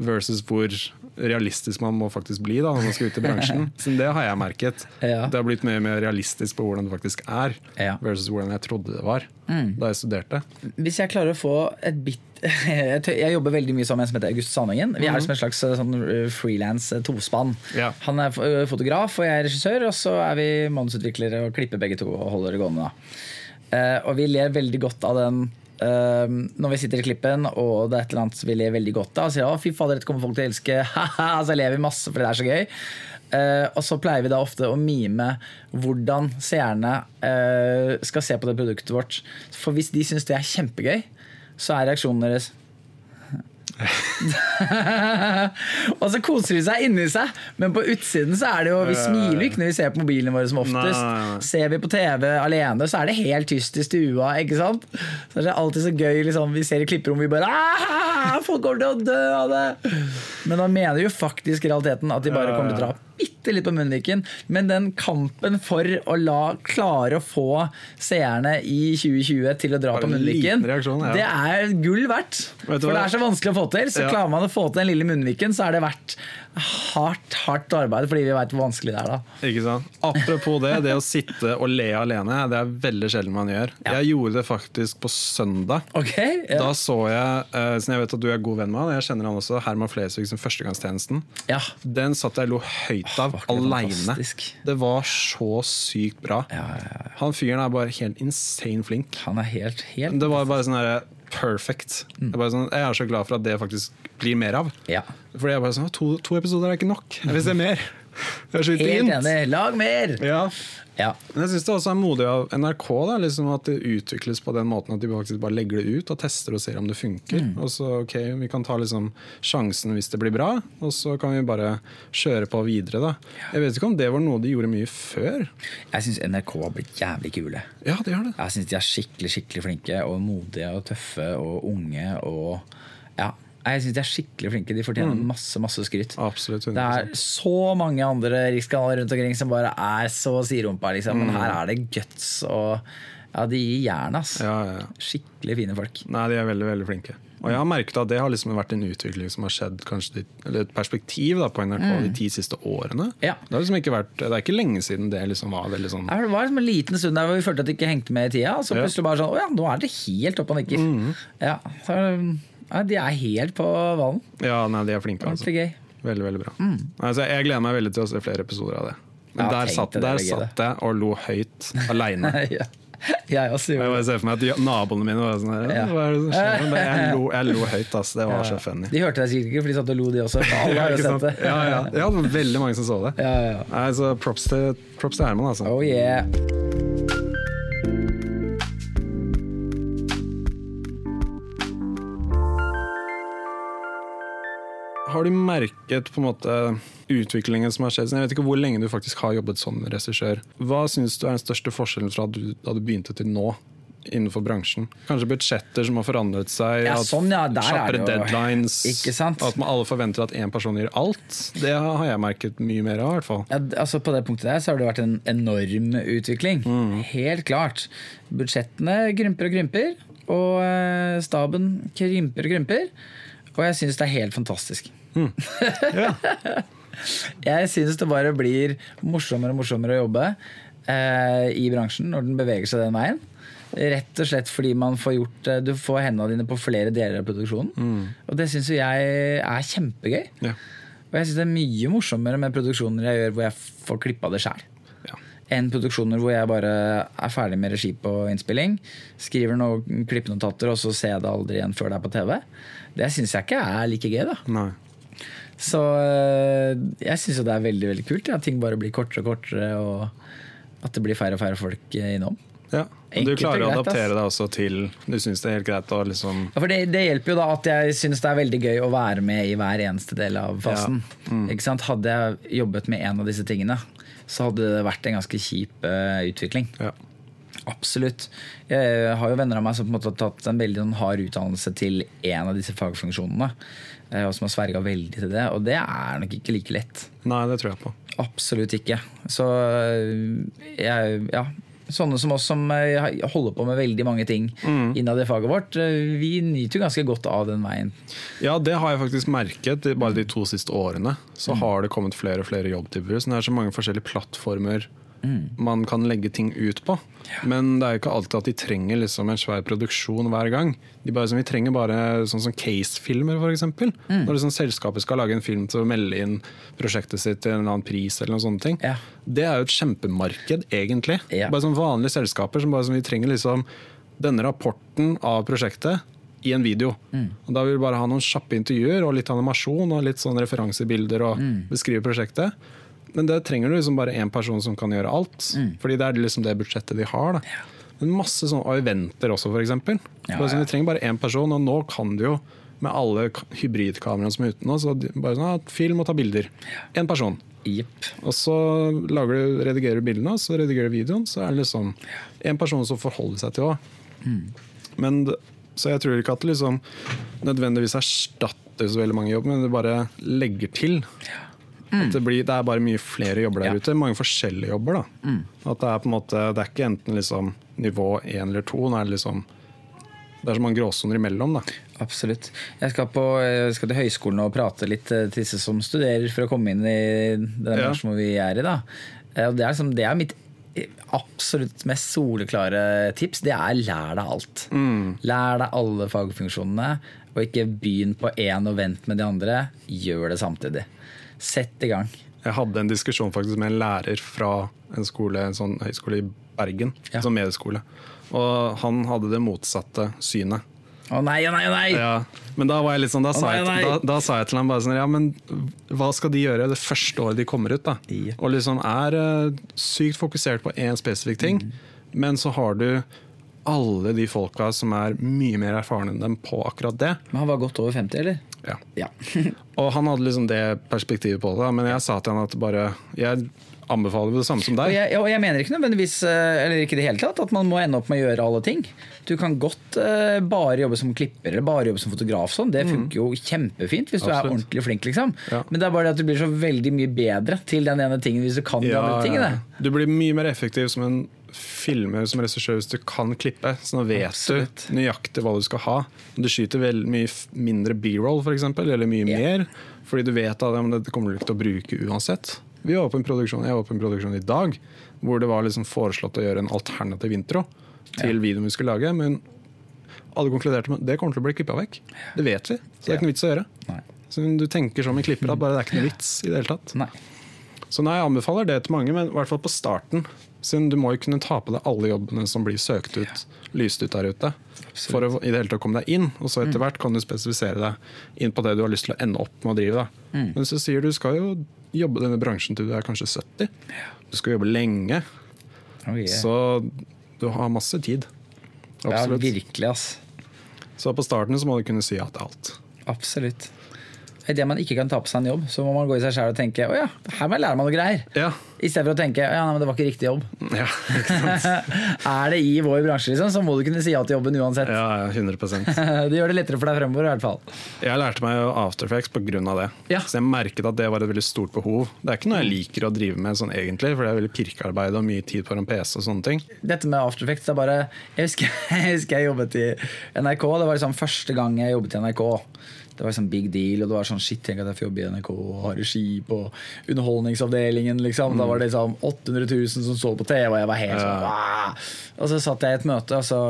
Versus hvor realistisk man må faktisk bli da, når man skal ut i bransjen. [LAUGHS] Så det har jeg merket. Ja. Det har blitt mye mer realistisk på hvordan det faktisk er, Ja. Mm. versus hvordan jeg trodde det var da jeg studerte. Hvis jeg klarer å få et bit [LAUGHS] Jeg jobber veldig mye sammen med en som heter August Sandengen. Vi er som en slags eh, sånn frilans tospann. Ja. Han er eh, fotograf, og jeg er regissør, og så er vi manusutviklere og klipper begge to og holder det gående. Da. Eh, og vi ler veldig godt av den eh, når vi sitter i klippen og det er et eller annet vi ler veldig godt av. Og sier å fy fader, dette kommer folk til å elske. [LAUGHS] Haha, så ler vi masse fordi det er så gøy. Uh, og så pleier vi da ofte å mime hvordan seerne uh, skal se på det produktet vårt. For hvis de syns det er kjempegøy, så er reaksjonen deres [LAUGHS] og så koser de seg inni seg, men på utsiden så er det jo Vi smiler ikke når vi ser på mobilene våre som oftest. Nei, nei. Ser vi på TV alene, så er det helt tyst i stua. Ikke sant? Så er alltid så gøy liksom, Vi ser i klipperommet, vi bare «Ah, Folk kommer til å dø av det! Men da mener jo faktisk i realiteten at de bare kommer til å dra bitte litt på munnviken, men den kampen for å la klare å få seerne i 2020 til å dra på en munnviken, ja. det er gull verdt. Vet du For det er så vanskelig å få til. Så Ja. klarer man å få til den lille munnviken, så er det verdt hardt, hardt arbeid, fordi vi veit hvor vanskelig det er da. Ikke sant? Apropos det, det å sitte og le alene, det er veldig sjelden man gjør. Jeg gjorde det faktisk på søndag. Okay, Ja. Da så jeg, uh, jeg vet at du er god venn med han, jeg kjenner han også, Herman Flesvig som Førstegangstjenesten. ja. Den satt jeg lo høyt av aleine. Det var så sykt bra. Ja, ja. Han fyren er bare helt insane flink. Han er helt, helt Det var bare sånn her perfect. Mm. Jeg, bare sånn, jeg er så glad for at det faktisk blir mer av. Ja. Fordi jeg bare sånn, to, to episoder er ikke nok. Jeg vil se mer. Det er så Helt enig. Lag mer! Ja. Ja. Men jeg syns det også er modig av NRK da, liksom at det utvikles på den måten at de faktisk bare legger det ut og tester og ser om det funker. Mm. Og så ok, Vi kan ta liksom sjansen hvis det blir bra, og så kan vi bare kjøre på videre. da. Jeg vet ikke om det var noe de gjorde mye før. Jeg syns NRK har blitt jævlig kule. Ja, det gjør det. Jeg syns de er skikkelig skikkelig flinke og modige og tøffe og unge. og ja, Jeg synes de er skikkelig flinke. De fortjener masse masse skryt. Absolutt. Det er så mange andre rikskanaler rundt omkring som bare er så siderumpa, liksom. men her er det guts og Ja, de gir jern. Ja, ja. Skikkelig fine folk. Nei, de er veldig veldig flinke. Og jeg har merket at det har liksom vært en utvikling som har skjedd, kanskje eller et perspektiv da, på NRK de ti siste årene. Mm. Ja. Det, har liksom ikke vært, det er ikke lenge siden det liksom var veldig sånn Det var liksom en liten stund der hvor vi følte at det ikke hengte med i tida. Og så plutselig bare sånn Å ja, nå er det helt opp og nikker. Ja, så, ja, De er helt på ballen. Ja, nei, de er flinke. Altså. Gøy. Veldig, veldig bra. Altså, jeg gleder meg veldig til å se flere episoder av det. Men Ja, der, satt, der er satt jeg og lo høyt aleine. [LAUGHS] ja. Jeg også Jeg gjorde det. ser for meg at naboene mine var sånn her Ja. Hva er det som skjer? Men Jeg lo, jeg lo høyt, ass. Det var så funny. De hørte deg sikkert ikke, for de satt og lo, de også. Sett det. Ja, ja. ja, det var veldig mange som så det. Ja, ja, Altså, props til, props til Herman, altså. Oh yeah. Har du merket på en måte utviklingen som har skjedd? Jeg vet ikke hvor lenge du faktisk har jobbet som regissør. Hva syns du er den største forskjellen fra du, da du begynte til nå? Innenfor bransjen. Kanskje budsjetter som har forandret seg. Ja, sånn, ja, der er kjappere deadlines. At man alle forventer at én person gir alt. Det har jeg merket mye mer av. i hvert fall Ja, altså På det punktet der så har det vært en enorm utvikling. Helt klart. Budsjettene krymper og krymper, og eh, staben krymper og krymper. Og jeg syns det er helt fantastisk. [LAUGHS] jeg syns det bare blir morsommere og morsommere å jobbe eh, i bransjen når den beveger seg den veien. Rett og slett fordi man får gjort eh, du får hendene dine på flere deler av produksjonen. Og det syns jo jeg er kjempegøy. Ja. Og jeg syns det er mye morsommere med produksjoner jeg gjør hvor jeg får klippa det sjæl. Enn produksjoner hvor jeg bare er ferdig med regi på innspilling, skriver noen klippenotater, og så ser jeg det aldri igjen før det er på TV. Det syns jeg ikke er like gøy, da. Nei. Så øh, jeg syns jo det er veldig veldig kult ja, at ting bare blir kortere og kortere, og at det blir færre og færre folk eh, innom. Ja. Og du klarer å adaptere deg også til Du syns det er helt greit å liksom Ja, for det, det hjelper jo da at jeg syns det er veldig gøy å være med i hver eneste del av fasen. Ikke sant? Hadde jeg jobbet med en av disse tingene, så hadde det vært en ganske kjip uh, utvikling. Ja. Absolutt. Jeg har jo venner av meg som på en måte har tatt en veldig sånn hard utdannelse til en av disse fagfunksjonene. eh, Og som har sverga veldig til det. Og det er nok ikke like lett. Nei, det tror jeg på. Absolutt ikke. Så øh, jeg, ja. Sånne som oss som øh, holder på med veldig mange ting innad i faget vårt, vi nyter jo ganske godt av den veien. Ja, det har jeg faktisk merket. Bare de to siste årene så har det kommet flere og flere jobbtilbud. Så det er så mange forskjellige plattformer man kan legge ting ut på. Men det er jo ikke alltid at de trenger liksom en svær produksjon hver gang. De bare, vi trenger bare sånn som case-filmer, f.eks. Når liksom selskapet skal lage en film til å melde inn prosjektet sitt til en eller annen pris. eller noen sånne ting. Ja. Det er jo et kjempemarked, egentlig. Ja. Bare sånn vanlige selskaper som bare som vi trenger liksom denne rapporten av prosjektet i en video. Og Da vil vi bare ha noen kjappe intervjuer og litt animasjon og litt sånn referansebilder og beskrive prosjektet. Men det trenger du liksom bare én person som kan gjøre alt. Fordi det er liksom det budsjettet de har. Da. Men masse sånn og eventer også, f.eks. Ja, sånn, ja. Vi trenger bare én person, og nå kan du jo med alle hybridkameraene som er ute nå, så bare sånn, film og ta bilder. Én person. Yep. Og så du, redigerer du bildene, så redigerer du videoen. Så er det liksom en person som forholder seg til òg. Men Så jeg tror ikke at det liksom nødvendigvis erstatter så veldig mange jobber, men det bare legger til. At det, blir, det er bare mye flere jobber der Ja. ute. Mange forskjellige jobber. da. At det er på en måte, det er ikke enten liksom nivå én eller to. Nå er det liksom det er så mange gråsoner imellom. da. Absolutt. Jeg skal, på, jeg skal til høyskolen og prate litt eh, til disse som studerer for å komme inn i den Ja. bransjen vi er i. da. Eh, det, er liksom, det er mitt eh, absolutt mest soleklare tips. Det er lær deg alt. Lær deg alle fagfunksjonene, og ikke begynn på én og vent med de andre. Gjør det samtidig. Sett i gang. Jeg hadde en diskusjon faktisk med en lærer fra en skole, en sånn høyskole i Bergen, Ja. sånn medieskole. Og han hadde det motsatte synet. Å nei, å nei, å nei! Ja, men da var jeg litt sånn, da, sa, nei, jeg, da, da sa jeg til ham bare sånn Ja, men hva skal de gjøre det første året de kommer ut? da? Ja. Og liksom er eh, sykt fokusert på én spesifikk ting, Mm. men så har du alle de folka som er mye mer erfarne enn dem på akkurat det. Men han var godt over 50, eller? Ja. Ja. [LAUGHS] Og han hadde liksom det perspektivet på det, men jeg sa til han at bare Jeg anbefaler det samme som Og deg. jeg, og jeg mener ikke nødvendigvis eh, Eller ikke det hele tatt at man må ende opp med å gjøre alle ting. Du kan godt uh, bare jobbe som klipper eller bare jobbe som fotograf. Sånn. Det funker jo kjempefint hvis du er ordentlig flink. Liksom. Ja. Men det er bare det at du blir så veldig mye bedre til den ene tingen hvis du kan de andre tingene. ja. Du blir mye mer effektiv som en filmer som regissør hvis du kan klippe. Så nå vet Absolutt. du nøyaktig hva du skal ha. Du skyter vel mye mindre b-roll, f.eks., eller mye yeah. mer. Fordi du vet at ja, men det kommer du ikke til å bruke uansett. Vi var på en produksjon, Jeg var på en produksjon i dag hvor det var liksom foreslått å gjøre en alternativ intro til videoen vi skulle lage. Men alle konkluderte med det kommer til å bli klippa vekk. Det vet vi, så det er ikke noe vits å gjøre. Nei. Så du tenker som en klipper at bare det er ikke noe vits i det hele tatt. Nei. Så nei, jeg anbefaler det til mange, men i hvert fall på starten. Siden du må jo kunne ta på deg alle jobbene som blir søkt ut, lyst ut der ute. For å i det hele tatt komme deg inn. Og så etter hvert kan du spesifisere deg inn på det du har lyst til å ende opp med å drive. Da. Men så sier du skal jo jobbe denne bransjen til du er kanskje 70. Du skal jobbe lenge. Oh, yeah. Så du har masse tid. ja, Absolutt. virkelig, ass. Så på starten så må du kunne si ja til alt. Absolutt. Idet man ikke kan ta på seg en jobb, så må man gå i seg sjæl og tenke å ja, her må jeg lære meg noe greier. Ja. I stedet for å tenke ja, nei, men det var ikke riktig jobb. Ja, ikke [LAUGHS] sant? er det i vår bransje, liksom, så må du kunne si ja til jobben uansett. ja, ja 100% [LAUGHS] Det gjør det lettere for deg fremover, i hvert fall. Jeg lærte meg jo After Effects pga. det. Ja. Så jeg merket at det var et veldig stort behov. Det er ikke noe jeg liker å drive med sånn egentlig, for det er veldig pirkearbeid og mye tid på en PC og sånne ting. Dette med After Effects er bare Jeg husker [LAUGHS] jeg, husker jeg jobbet i NRK. Det var liksom første gang jeg jobbet i NRK. Det var liksom big deal, og det var sånn shit, tenk at jeg får jobbe i NRK og ha regi på Underholdningsavdelingen. liksom Da var det liksom 800 000 som så på TV, og jeg var helt sånn «Wah!» Og så satt jeg i et møte, og så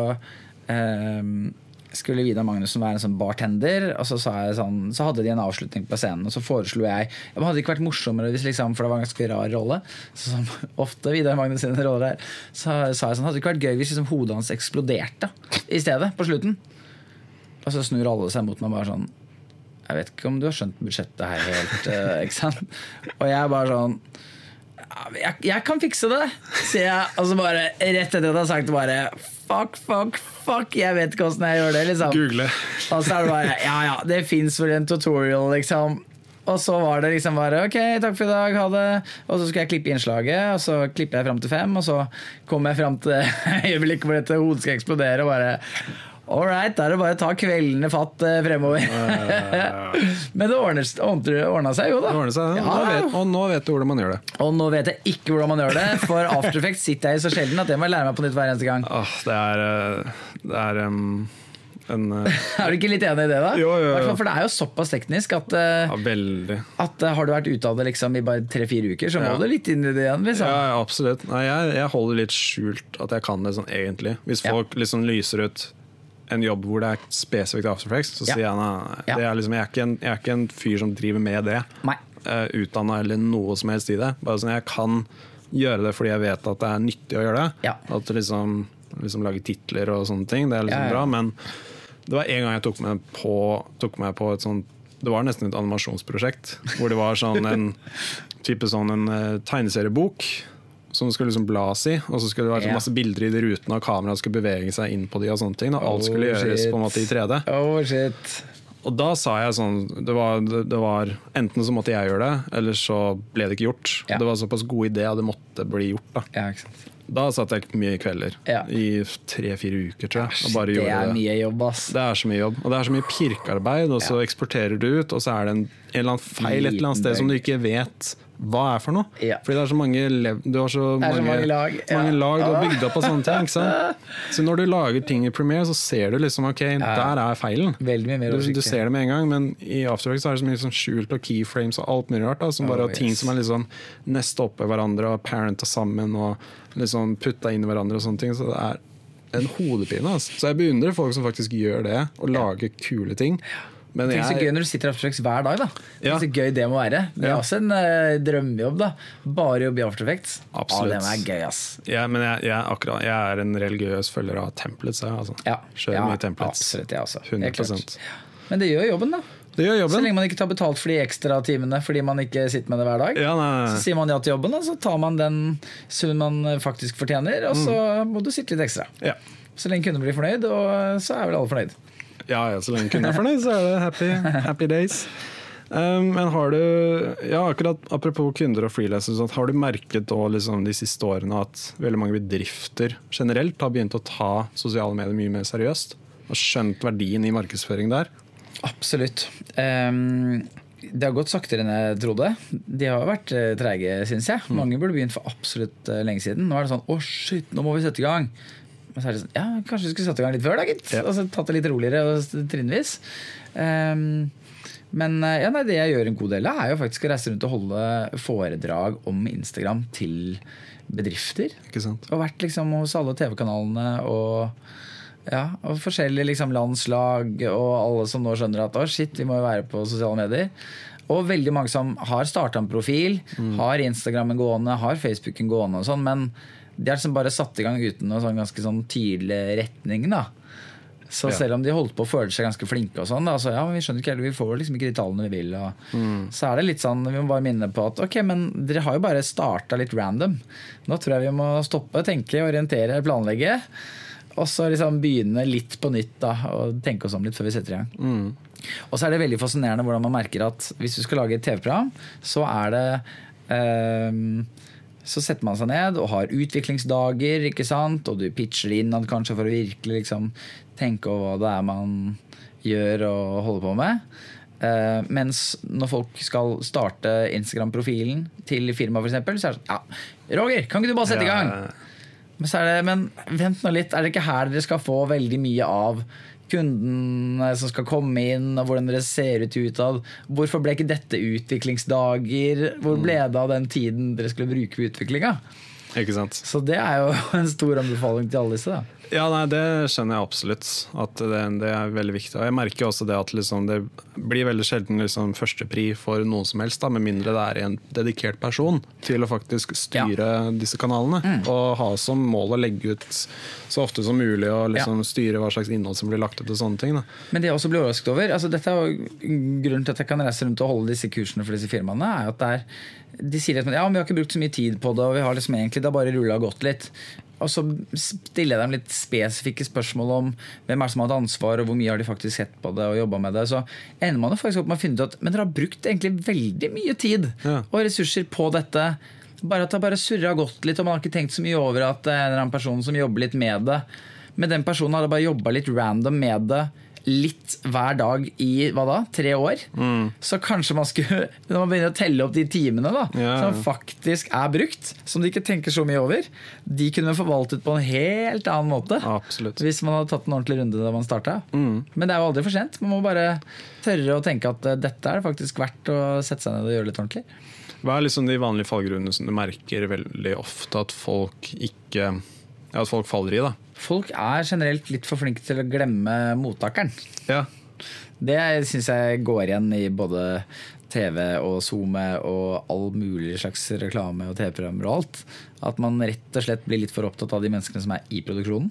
um, skulle Vidar Magnussen være en sånn bartender. Og så, sa jeg sånn, så hadde de en avslutning på scenen, og så foreslo jeg ja, Hadde det ikke vært morsommere hvis liksom, For det var en ganske rar rolle. Så som [LAUGHS] ofte Vidar Magnussen roller der så sa jeg sånn Hadde det ikke vært gøy hvis liksom, hodet hans eksploderte i stedet, på slutten? Og så snur alle seg mot meg bare sånn Jeg vet ikke om du har skjønt budsjettet her helt, eh, ikke sant? Og jeg er bare sånn jeg, jeg kan fikse det, sier jeg. Og så bare rett etter at jeg har sagt det, bare Fuck, fuck, fuck, jeg vet ikke åssen jeg gjør det. liksom Google. Og så er det bare Ja ja, det fins vel en tutorial, liksom. Og så var det liksom bare ok, takk for i dag, ha det. Og så skulle jeg klippe innslaget, og så klipper jeg fram til fem, og så kommer jeg fram til øyeblikket hvor dette hodet skal eksplodere, og bare All right, da er det bare å ta kveldene fatt eh, fremover. [LAUGHS] Men det ordna seg jo, da. Det seg, Ja, nå vet, og nå vet du hvordan man gjør det. Og nå vet jeg ikke hvordan man gjør det, for After Effects sitter jeg i så sjelden at det må jeg lære meg på nytt hver eneste gang. Åh, det er, eh, det er um, en eh, [LAUGHS] Er du ikke litt enig i det, da? Jo, jo, jo. For det er jo såpass teknisk at, ja, at har du vært ute av det liksom i bare tre-fire uker, så må Ja. du litt inn i det igjen. Liksom. Ja, absolutt. Nei, jeg, jeg holder litt skjult at jeg kan det sånn egentlig. Hvis folk liksom lyser ut en jobb hvor det er spesifikt After Effects, så Ja. sier jeg nei, nei, er liksom, jeg, er ikke en, jeg er ikke en fyr som driver med det. Nei. Uh, Utdanna eller noe som helst i det. Bare sånn, Jeg kan gjøre det fordi jeg vet at det er nyttig å gjøre det. Ja. At liksom, liksom lage titler og sånne ting, det er liksom bra. Men det var en gang jeg tok meg på, tok meg på et sånt Det var nesten et animasjonsprosjekt. Hvor det var sånn en [LAUGHS] type sånn en uh, tegneseriebok som skulle liksom blas i. Og så skulle det være yeah. masse bilder i de rutene, og kameraet skulle bevege seg inn på de og sånne ting. Og alt skulle Oh, gjøres på en måte i 3D. Oh shit. Og da sa jeg sånn det var, det, var Enten så måtte jeg gjøre det, eller så ble det ikke gjort. Ja. Det var såpass god idé at det måtte bli gjort. da Ja. Da satt jeg mye kvelder. Ja. I tre-fire uker, tror jeg. Og bare det er det. mye jobb, ass. Det er så mye jobb. Og det er så mye pirkearbeid, og så eksporterer du ut, og så er det en, en eller annen feil et eller annet sted som du ikke vet hva er for noe. Ja. Fordi det er så mange Du har så er så mange, mange lag, ja. mange lag du har bygd opp av sånne ting. [LAUGHS] Så når du lager ting i Premiere, så ser du liksom ok, der er feilen. Mye mer Du, du ser det med en gang, men i After Effects er det så mye sånn skjult og keyframes og alt mulig rart. Da, som bare Oh, yes. ting som er liksom neste oppå hverandre og parenta sammen og liksom putta inn i hverandre og sånne ting. Så det er en hodepine. Altså. Så jeg beundrer folk som faktisk gjør det, og lager kule ting. Men Tenk så gøy når du sitter i After Effects hver dag. da Ja. Så gøy det må være. Det er Ja. også en uh, drømmejobb. da Bare jobbe i After Effects. Absolutt. Ja, det er gøy, ass. jeg, men jeg, jeg, akkurat, jeg er en religiøs følger av Templets. Jeg, altså. Ja, Kjører ja mye Templets. absolutt. Jeg også. Helt 100 klart. Men det gjør jobben, da. Det gjør Så lenge man ikke tar betalt for de ekstra timene fordi man ikke sitter med det hver dag. Ja, nei, Så sier man ja til jobben, og så tar man den summen man faktisk fortjener, og så Mm. må du sitte litt ekstra. Ja. Så lenge kunden blir fornøyd, og så er vel alle fornøyd. Ja, ja, så lenge kunden er fornøyd, så er det happy, happy days. Um, men har du ja, akkurat Apropos kunder og frilansere, sånn, har du merket da, liksom, de siste årene at veldig mange bedrifter generelt har begynt å ta sosiale medier mye mer seriøst? Og skjønt verdien i markedsføring der? Absolutt. Um, det har gått saktere enn jeg trodde. De har vært trege, treige, syns jeg. Mm. Mange burde begynt for absolutt eh, lenge siden. Nå er det sånn Å, shit, nå må vi sette i gang. Men så er det sånn Ja, kanskje vi skulle satt i gang litt før, da, gitt. Ja. Altså tatt det litt roligere og trinnvis. Um, men eh, ja, nei, det jeg gjør en god del av, er jo faktisk å reise rundt og holde foredrag om Instagram til bedrifter. Ikke sant? Og vært liksom hos alle TV-kanalene og, ja, og forskjellige liksom landslag og alle som nå skjønner at å shit, vi må jo være på sosiale medier. Og veldig mange som har starta en profil, har Instagrammen gående, har Facebooken gående og sånn, men de er liksom bare satt i gang uten noen sånn ganske sånn tydelig retning. da så Ja. selv om de holdt på å føle seg ganske flinke, og sånn, da, så ja, men vi skjønner ikke heller, vi får liksom ikke de tallene vi vil. Og, Så er det litt sånn, vi må bare minne på at ok, men dere har jo bare starta litt random. Nå tror jeg vi må stoppe, tenke, orientere, planlegge. Og så liksom begynne litt på nytt da, og tenke oss om litt før vi setter i gang. Og så er det veldig fascinerende hvordan man merker at hvis du skal lage et TV-program, så er det ehm, så setter man seg ned og har utviklingsdager, ikke sant? og du pitcher innad kanskje for å virkelig liksom tenke over hva det er man gjør og holder på med. Uh, mens når folk skal starte Instagram-profilen til firmaet, f.eks., så er det sånn Ja, Roger, kan ikke du bare sette i gang? Ja, Men, så det, men vent nå litt, er det ikke her dere skal få veldig mye av kundene som skal komme inn, og hvordan dere ser ut utad? Hvorfor ble ikke dette utviklingsdager? Hvor ble det av den tiden dere skulle bruke på utviklinga? Så det er jo [LAUGHS] en stor anbefaling til alle disse. da. Ja, nei, Det skjønner jeg absolutt. At det, det er veldig viktig. Og jeg merker også det at liksom, det blir veldig sjelden liksom, førstepri for noen som helst, da, med mindre det er en dedikert person til å faktisk styre disse kanalene. Mm. Og ha som mål å legge ut så ofte som mulig og liksom, styre hva slags innhold som blir lagt ut og sånne ting. Da. Men det jeg også blir overrasket over altså Dette er jo Grunnen til at jeg kan reise rundt og holde disse kursene for disse firmaene, er at det er, de sier at ja, men vi har ikke brukt så mye tid på det, og vi har liksom egentlig det har bare rulla godt litt. Og så stiller jeg dem litt spesifikke spørsmål om hvem er som har hatt ansvar, og hvor mye har de faktisk sett på det og jobba med det. Så ender man jo faktisk opp med å finne ut at men dere har brukt egentlig veldig mye tid Ja. og ressurser på dette. Bare at det har bare surra godt litt, og man har ikke tenkt så mye over at det er en eller annen person som jobber litt med det. Men den personen hadde bare jobba litt random med det litt hver dag i hva da, tre år. Så kanskje man skulle [LAUGHS] Når man begynner å telle opp de timene da Ja. som faktisk er brukt, som de ikke tenker så mye over, de kunne vi forvaltet på en helt annen måte. Absolutt. Hvis man hadde tatt en ordentlig runde da man starta. Men det er jo aldri for sent. Man må bare tørre å tenke at eh, dette er det faktisk verdt å sette seg ned og gjøre litt ordentlig. Hva er liksom de vanlige fallgrunnene som du merker veldig ofte at folk ikke ja, at folk faller i? da? Folk er generelt litt for flinke til å glemme mottakeren. Ja, Det syns jeg går igjen i både TV og SoMe og all mulig slags reklame og TV-programmer og alt. At man rett og slett blir litt for opptatt av de menneskene som er i produksjonen.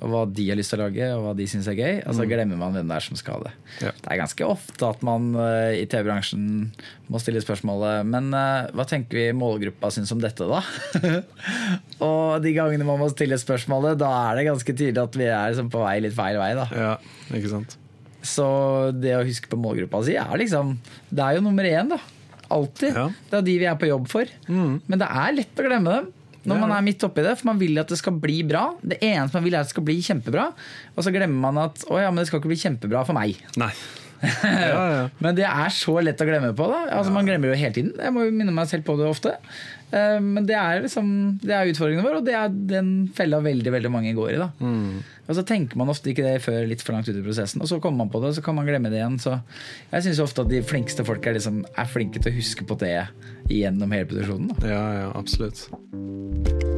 Og hva de har lyst til å lage, og hva de syns er gøy. Og så glemmer man hvem det er som skal det. Ja. Det er ganske ofte at man uh, i TV-bransjen må stille spørsmålet Men uh, hva tenker vi målgruppa syns om dette, da? [LAUGHS] og de gangene man må stille spørsmålet, da er det ganske tydelig at vi er liksom på vei litt feil vei. da ja, ikke sant? så det å huske på målgruppa si er liksom Det er jo nummer én, da. Alltid. Ja. Det er de vi er på jobb for. Men det er lett å glemme dem. når man er midt oppi det. For man vil at det skal bli bra. Det eneste man vil er at det skal bli kjempebra. Og så glemmer man at å ja, men det skal ikke bli kjempebra for meg. Nei. [LAUGHS] ja, ja. Men det er så lett å glemme på. da altså Man glemmer det jo hele tiden. Jeg må jo minne meg selv på det ofte. Eh, Men det er liksom Det er utfordringen vår, og det er den fella veldig veldig mange går i. da Og så tenker man ofte ikke det før litt for langt ut i prosessen, og så kommer man på det, og så kan man glemme det igjen. Så jeg syns ofte at de flinkeste folk er, liksom, er flinke til å huske på det gjennom hele produksjonen. da ja, ja absolutt.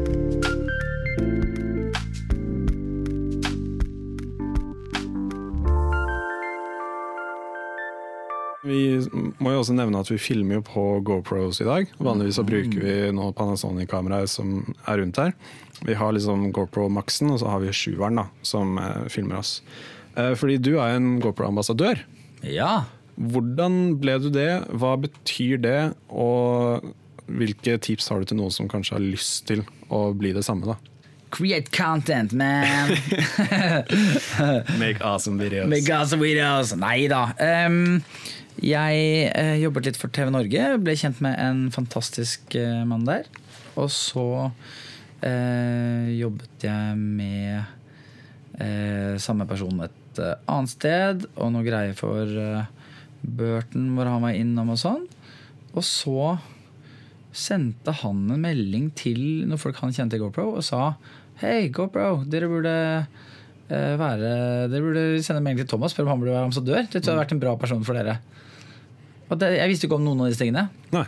Vi må jo også nevne at vi filmer jo på GoPros i dag. Vanligvis så bruker vi noen Panasonic-kameraer som er rundt her. Vi har liksom GoPro Maxen, og så har vi sjueren da, som eh, filmer oss. Eh, fordi du er en GoPro-ambassadør. Ja Hvordan ble du det? Hva betyr det? Og hvilke tips har du til noen som kanskje har lyst til å bli det samme? da? Create content, man! [LAUGHS] Make awesome videos. Make awesome Videos. Nei da. Um, jeg uh, jobbet litt for TV Norge. Ble kjent med en fantastisk uh, mann der. Og så uh, jobbet jeg med samme person et annet sted, og noe greier for Burton, hvor han var innom og sånn. Og så sendte han en melding til noen folk han kjente i GoPro, og sa Hei, GoPro, dere burde uh, være Dere burde sende melding til Thomas Før om han burde være ambassadør. Det tror jeg hadde vært en bra person for dere. Det, jeg visste ikke om noen av disse tingene. Nei.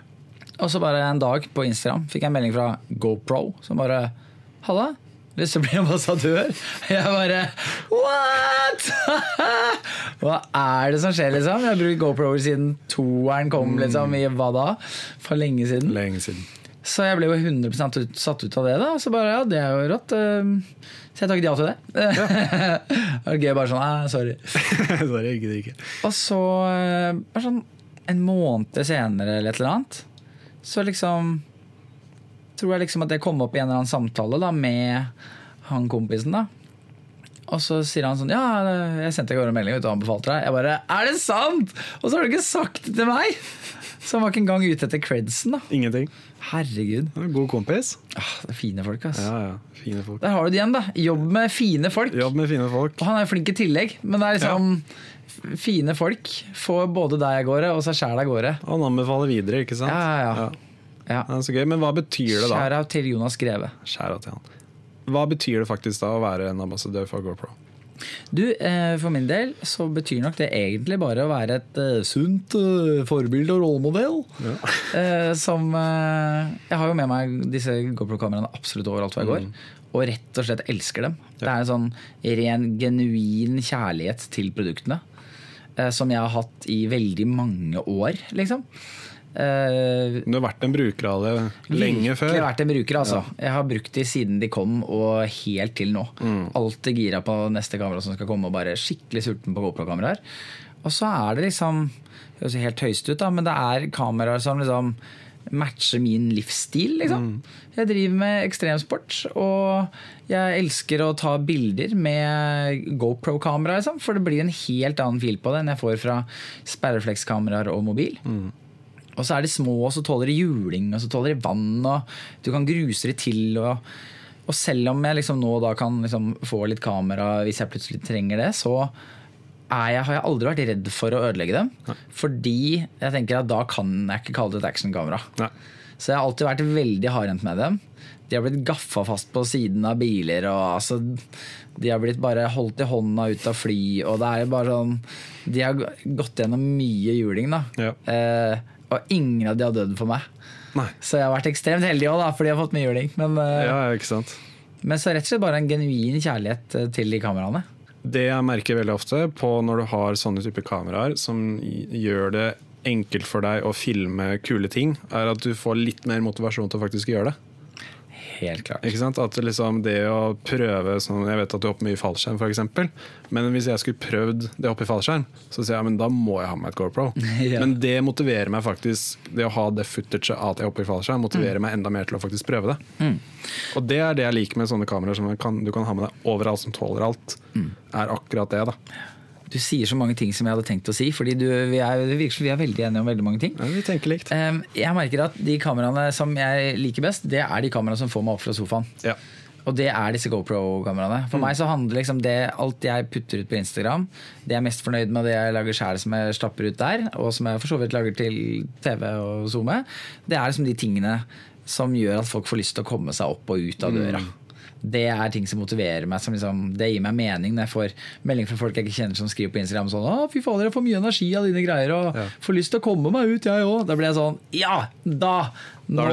Og så bare en dag på Instagram fikk jeg en melding fra GoPro som bare Halla, lyst til å bli ambassadør? Jeg bare What?! [LAUGHS] Hva er det som skjer, liksom? Jeg har brukt GoPro siden toeren kom, liksom. I hva da? For lenge siden. Lenge siden. Så jeg ble jo 100 ut, satt ut av det. da Så bare, ja, det er jo rått. ehm, Så jeg takket ja til det. [LAUGHS] det var gøy bare sånn, nei, sorry. [LAUGHS] Sorry, jeg gidder ikke. Og så, eh, bare sånn en måned senere eller et eller annet, så liksom Tror jeg liksom at det kom opp i en eller annen samtale da med han kompisen, da. Og så sier han sånn Ja, jeg sendte i går en melding og anbefalte deg. Jeg bare Er det sant?! Og så har du ikke sagt det til meg! Så han var ikke engang ute etter credsen, da. Ingenting. Herregud. Han er en God kompis. Ah, det er fine folk, ass. Ja, ja. Fine folk. Der har du det igjen, da. Jobb med fine folk. Jobb med fine folk. Og han er jo flink i tillegg, men det er liksom Fine folk får både deg av gårde og seg sjæl av gårde. Han anbefaler videre, ikke sant? Ja, ja, ja. Ja. Ja. Det er så gøy. Men hva betyr det da? Shout-out til Jonas Greve. Skjæra til han. Hva betyr det faktisk da å være en ambassadør for GoPro? Du, eh, For min del så betyr nok det egentlig bare å være et eh, sunt eh, forbilde og rollemodell. Ja. [LAUGHS] som Jeg har jo med meg disse GoPro-kameraene absolutt overalt hvor jeg går. Og rett og slett elsker dem. Det er en sånn ren, genuin kjærlighet til produktene. Som jeg har hatt i veldig mange år, liksom. Eh, Du har vært en bruker av det lenge før. Virkelig vært en bruker, altså. Jeg har brukt de siden de kom og helt til nå. Mm. Alltid gira på neste kamera som skal komme, og bare skikkelig sulten på GoPro-kameraer. Og så er det liksom Det høres helt høyst ut, da, men det er kameraer som liksom matcher min livsstil, liksom. Mm. Jeg driver med ekstremsport, og jeg elsker å ta bilder med GoPro-kamera, liksom, for det blir en helt annen fil på det enn jeg får fra sperreflekskameraer og mobil. Og så er de små, og så tåler de juling, og så tåler de vann, og du kan gruse de til. Og, og selv om jeg liksom nå da kan liksom få litt kamera hvis jeg plutselig trenger det, så jeg, har jeg aldri vært redd for å ødelegge dem. Fordi jeg tenker at da kan jeg ikke kalle det et actionkamera. Nei. Så jeg har alltid vært veldig hardhendt med dem. De har blitt gaffa fast på siden av biler. Og altså, de har blitt bare holdt i hånda ut av fly. Og det er bare sånn De har gått gjennom mye juling, da. Ja. Eh, og ingen av de har dødd for meg. Nei. Så jeg har vært ekstremt heldig òg, fordi jeg har fått mye juling. Men, eh, Ja, ikke sant. men så rett og slett bare en genuin kjærlighet eh, til de kameraene. Det jeg merker veldig ofte på når du har sånne typer kameraer som gjør det enkelt for deg å filme kule ting, er at du får litt mer motivasjon til å faktisk gjøre det. Helt klart. Ikke sant? At liksom det å prøve sånn, Jeg vet at du hopper mye i fallskjerm, f.eks. Men hvis jeg skulle prøvd det å hoppe i fallskjerm, så sier jeg men da må jeg ha med et GoPro. [LAUGHS] Ja. Men det motiverer meg faktisk Det å ha det footaget at jeg hopper i fallskjerm, motiverer meg enda mer til å faktisk prøve det. Og det er det jeg liker med sånne kameraer som kan, du kan ha med deg overalt, som tåler alt. Er akkurat det, da. Du sier så mange ting som jeg hadde tenkt å si, fordi du, vi, er, vi er veldig enige om veldig mange ting. Ja, vi tenker likt. Um, jeg merker at de kameraene som jeg liker best, det er de kameraene som får meg opp fra sofaen. Ja. Og det er disse GoPro-kameraene. For meg så handler liksom det alt jeg putter ut på Instagram, det jeg er mest fornøyd med det jeg lager sjæl som jeg stapper ut der, og som jeg for så vidt lager til TV og SoMe, det er liksom de tingene som gjør at folk får lyst til å komme seg opp og ut av døra. Det er ting som motiverer meg. Som liksom, det gir meg mening når jeg får melding fra folk jeg ikke kjenner som skriver på Instagram sånn Å, fy fader, jeg får mye energi av dine greier og Ja. får lyst til å komme meg ut, jeg òg. Da blir jeg sånn Ja! Da! Nå,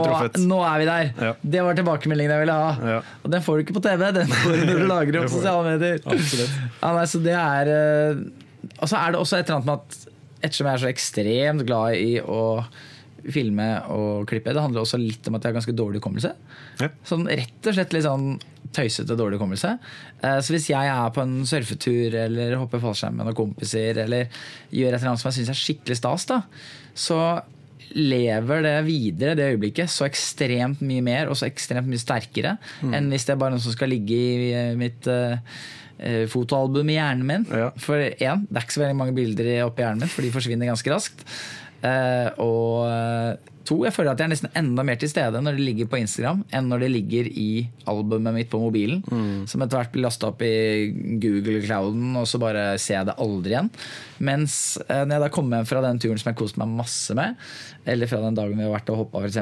nå er vi der. Ja. Det var tilbakemeldingen jeg ville ha. Ja. Og den får du ikke på TV, den får du når du [LAUGHS] lager opp sosiale medier. Ja, nei, så det er eh, Og så er det også et eller annet med at ettersom jeg er så ekstremt glad i å filme og klippe, det handler også litt om at jeg har ganske dårlig hukommelse. Ja. Sånn rett og slett litt sånn tøysete dårlig hukommelse. Eh, Så hvis jeg er på en surfetur eller hopper fallskjerm med noen kompiser eller gjør et eller annet som jeg syns er skikkelig stas, da, så lever det videre det øyeblikket så ekstremt mye mer og så ekstremt mye sterkere enn hvis det er bare noe som skal ligge i mitt eh, eh, fotoalbum i hjernen min. Ja. For én, det er ikke så veldig mange bilder i- oppi hjernen min, for de forsvinner ganske raskt. Eh, og eh, to, jeg føler at jeg er nesten enda mer til stede når det ligger på Instagram enn når det ligger i albumet mitt på mobilen. Som etter hvert blir lasta opp i Google Clouden, og så bare ser jeg det aldri igjen. Mens eh, når jeg da kommer hjem fra den turen som jeg koste meg masse med, eller fra den dagen vi har vært og hoppa, f.eks.,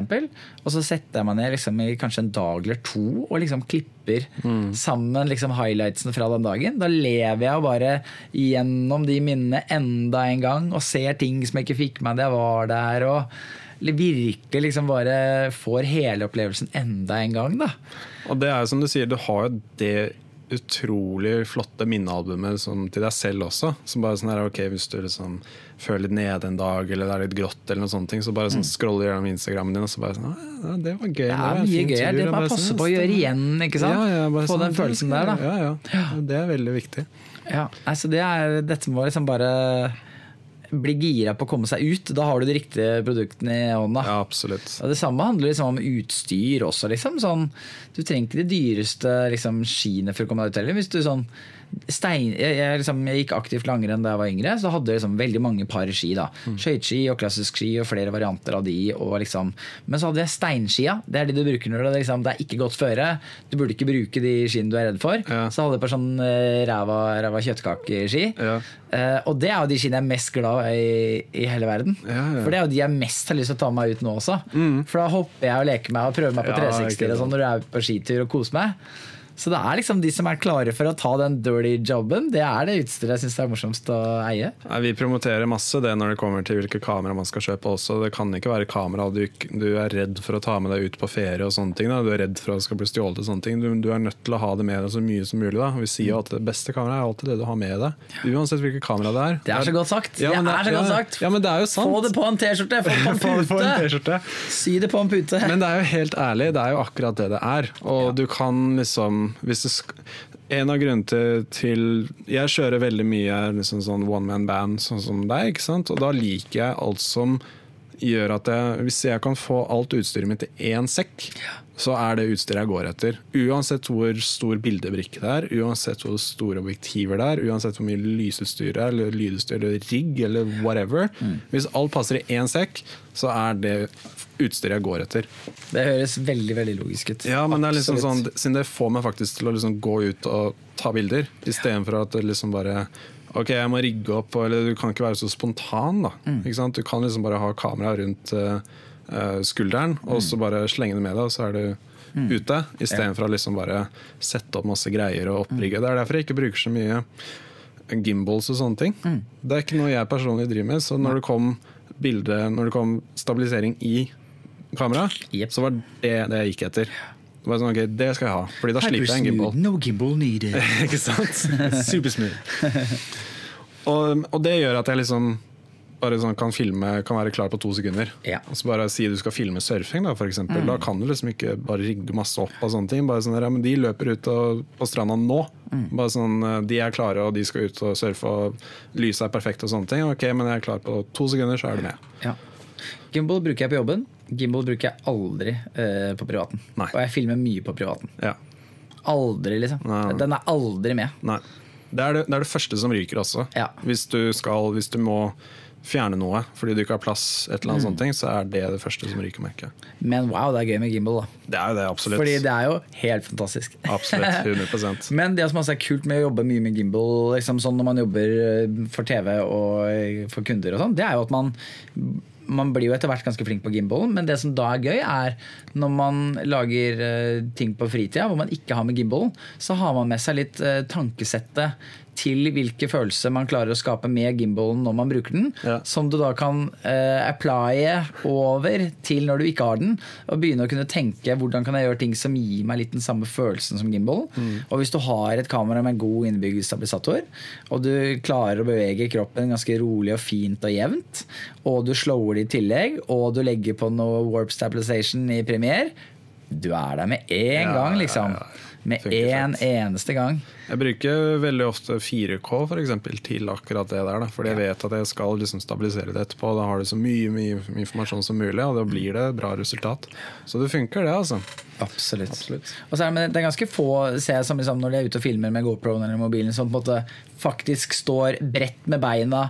og så setter jeg meg ned liksom, i kanskje en dag eller to og liksom klipper sammen liksom, highlightsene fra den dagen. Da lever jeg bare gjennom de minnene enda en gang og ser ting som jeg ikke fikk med da jeg var der. og virkelig liksom bare får hele opplevelsen enda en gang. da. Og det er jo som du sier, du har jo det utrolig flotte minnealbumet som, til deg selv også. Som bare sånn her, ok, Hvis du liksom føler litt nede en dag, eller det er litt grått, eller noen sånne ting, så bare sånn scroller gjennom Instagrammen din, og så bare sånn ja, Det var gøy. Det er mye gøy. tur», Det er bare passe sånn, på å gjøre igjen. ikke sant? Ja, ja, Få sånn, den følelsen der, da. Ja, ja. Det er veldig viktig. Ja, altså det er, Dette må liksom bare bli gira på å komme seg ut. Da har du de riktige produktene i hånda. Ja, absolutt. Og Det samme handler liksom om utstyr også. Liksom. Sånn, du trenger ikke de dyreste liksom, skiene for å komme deg ut heller. Hvis du sånn stein, jeg, jeg, liksom, jeg gikk aktivt langrenn da jeg var yngre, så hadde jeg liksom veldig mange par ski. da Skøyteski og klassisk ski og flere varianter av de. Liksom, men så hadde jeg steinskia. Det er de du bruker når det, liksom, det er ikke godt føre. Du burde ikke bruke de skiene du er redd for. Ja. Så hadde jeg på sånn uh, ræva, ræva kjøttkakeski. Ja. Uh, og det er jo de skiene jeg er mest glad i i hele verden. Ja. For det er jo de jeg mest har lyst til å ta meg ut nå også. For da hopper jeg og leker meg og prøver meg på 360 ikke og sånn når du er på skitur og koser meg. Så det er liksom de som er klare for å ta den dirty jobben, det er det utstyret jeg syns er morsomst å eie. Nei, vi promoterer masse det når det kommer til hvilke kamera man skal kjøpe også. Det kan ikke være kamera du, du er redd for å ta med deg ut på ferie og sånne ting. Da. Du er redd for at det skal bli stjålet og sånne ting. Du, du er nødt til å ha det med deg så mye som mulig. Da. Vi sier jo at det beste kameraet er alltid det du har med deg. Uansett hvilket kamera det er. Det er så godt sagt. Ja, det er så godt sagt. Ja, men det er jo sant. Få det på en T-skjorte! Få det på en! [LAUGHS] T-skjorte. Sy det på en pute. Men det er jo helt ærlig, det er jo akkurat det det er. Og du kan liksom sk En av grunnene til Jeg kjører veldig mye liksom sånn one man band, sånn som deg, ikke sant? og da liker jeg alt som gjør at jeg, Hvis jeg kan få alt utstyret mitt i én sekk, så er det utstyret jeg går etter. Uansett hvor stor bildebrikke det er, uansett hvor store objektiver det er, uansett hvor mye lysutstyr det er, eller lydutstyr eller rigg eller whatever. Hvis alt passer i én sekk, så er det utstyret jeg går etter. Det høres veldig veldig logisk ut. Ja, men det er liksom sånn, siden det får meg faktisk til å liksom gå ut og ta bilder, istedenfor at det liksom bare Ok, jeg må rigge opp, eller du kan ikke være så spontan. da Mm. Du kan liksom bare ha kamera rundt eh, skulderen, og Mm. så bare slenge det med deg, og så er du ute. Istedenfor å liksom bare sette opp masse greier og opprigge. Mm. Det er derfor jeg ikke bruker så mye gimbals og sånne ting. Mm. Det er ikke noe jeg personlig driver med. Så når det kom bilde, når det kom stabilisering i kamera, yep. så var det det jeg gikk etter. Det var sånn, ok, det skal jeg ha, Fordi da slipper jeg en gimbal. No gimbal needed. [LAUGHS] ikke sant? [LAUGHS] Supersmooth. og, og det gjør at jeg liksom bare sånn kan filme, kan være klar på to sekunder. Ja. Og så bare si du skal filme surfing, da, f.eks. Mm. Da kan du liksom ikke bare rigge masse opp av sånne ting. Bare sånn ja, men De løper ut og, på stranda nå. Bare sånn, eh, De er klare og de skal ut og surfe og lyset er perfekt og sånne ting. Ok, men jeg er klar på to sekunder, så er du med. Ja. Gimbal bruker jeg på jobben. Gimbal bruker jeg aldri eh, på privaten. Nei. Og jeg filmer mye på privaten. Ja. Aldri, liksom. Nei. Den er aldri med. Det er det, det er det første som ryker også. Ja. Hvis, du skal, hvis du må fjerne noe fordi du ikke har plass, et eller annet Mm. sånt ting, så er det det første som ryker, merket. Men wow, det er gøy med gimbal, da. Det er jo det, absolutt. Fordi det er jo helt fantastisk. Absolutt. [LAUGHS] 100% Men det som også er kult med å jobbe mye med gimbal, liksom sånn når man jobber eh, for TV og eh, for kunder, og sånn, det er jo at man man blir jo etter hvert ganske flink på gimbal, men det som da er gøy, er når man lager eh, ting på fritida hvor man ikke har med gimbal, så har man med seg litt tankesettet til hvilke følelser man klarer å skape med gimbalen når man bruker den, Ja. som du da kan uh, applye over til når du ikke har den, og begynne å kunne tenke hvordan kan jeg gjøre ting som gir meg litt den samme følelsen som gimbal. Og hvis du har et kamera med god innebygd stabilisator, og du klarer å bevege kroppen ganske rolig og fint og jevnt, og du slower det i tillegg, og du legger på noe warp stabilization i premier, du er der med én Ja, gang, liksom. Med én en eneste gang. Jeg bruker veldig ofte 4K for eksempel, til akkurat det der. Da. Fordi jeg vet at jeg skal liksom stabilisere det etterpå. Da har du så mye, mye informasjon som mulig, og da blir det bra resultat. Så det funker, det, altså. Absolutt. Og så er det, det er ganske få ser jeg som liksom, når de er ute og filmer med GoPro-en eller mobilen, som på en måte faktisk står bredt med beina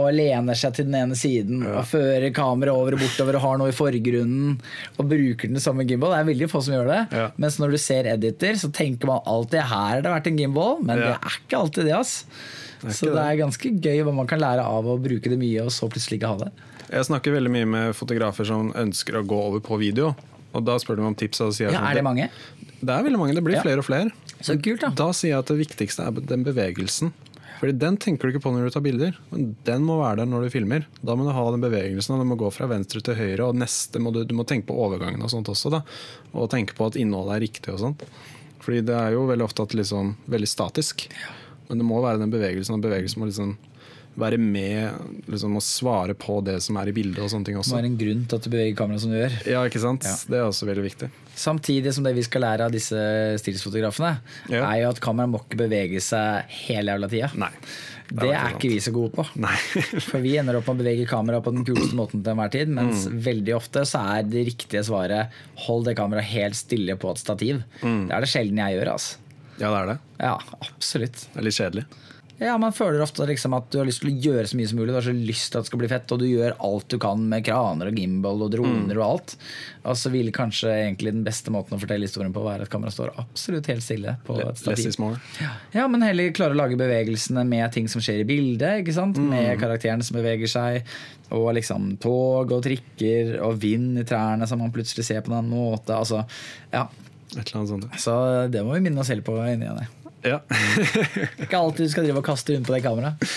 og lener seg til den ene siden og fører kameraet over og bortover og har noe i forgrunnen og bruker den som en gimbal. Det er veldig få som gjør det. Ja. Mens når du ser editor, så tenker man alltid her har det vært en gimbal, men det er ikke alltid det. ass. Det Så det er ganske gøy hva man kan lære av å bruke det mye, og så plutselig ikke ha det. Jeg snakker veldig mye med fotografer som ønsker å gå over på video. Og da spør de om tips. Og sier Ja, sånn, Er det mange? Det er veldig mange. Det blir Ja. flere og flere. Så kult, da. Da sier jeg at det viktigste er den bevegelsen. Fordi Den tenker du ikke på når du tar bilder, men den må være der når du filmer. Da må du ha den bevegelsen, og du må gå fra venstre til høyre, og neste må du, du må tenke på overgangen og sånt også. da Og tenke på at innholdet er riktig og sånt. Fordi det er jo veldig ofte at liksom veldig statisk. Men det må være den bevegelsen, og bevegelsen må liksom være med liksom, og svare på det som er i bildet og sånne ting også. Det må være en grunn til at du beveger kameraet som du gjør. Ja, ikke sant? Ja. Det er også veldig viktig. Samtidig som det vi skal lære av disse stillsfotografene, Ja. er jo at kameraet må ikke bevege seg hele jævla tida. Nei. Det er ikke vi så gode på. [LAUGHS] Nei. For vi ender opp med å bevege kameraet på den kuleste måten til enhver tid, mens Mm. veldig ofte så er det riktige svaret hold det kameraet helt stille på et stativ. Mm. Det er det sjelden jeg gjør, altså. Ja, det er det. Ja, absolutt. Det er litt kjedelig. Ja, Man føler ofte liksom at du har lyst til å gjøre så mye som mulig. Du har så lyst til at det skal bli fett, og du gjør alt du kan med kraner og gimbal og droner og alt. Og så vil kanskje egentlig den beste måten å fortelle historien på være at kameraet står absolutt helt stille på et stativ. Ja, men heller klare å lage bevegelsene med ting som skjer i bildet. ikke sant? Med karakterene som beveger seg. Og liksom tog og trikker og vind i trærne som man plutselig ser på en annen måte. Altså, ja. Et eller annet sånt. Så det må vi minne oss selv på inni igjen. Ja. [LAUGHS] Ikke alltid du skal drive og kaste rundt på det kameraet.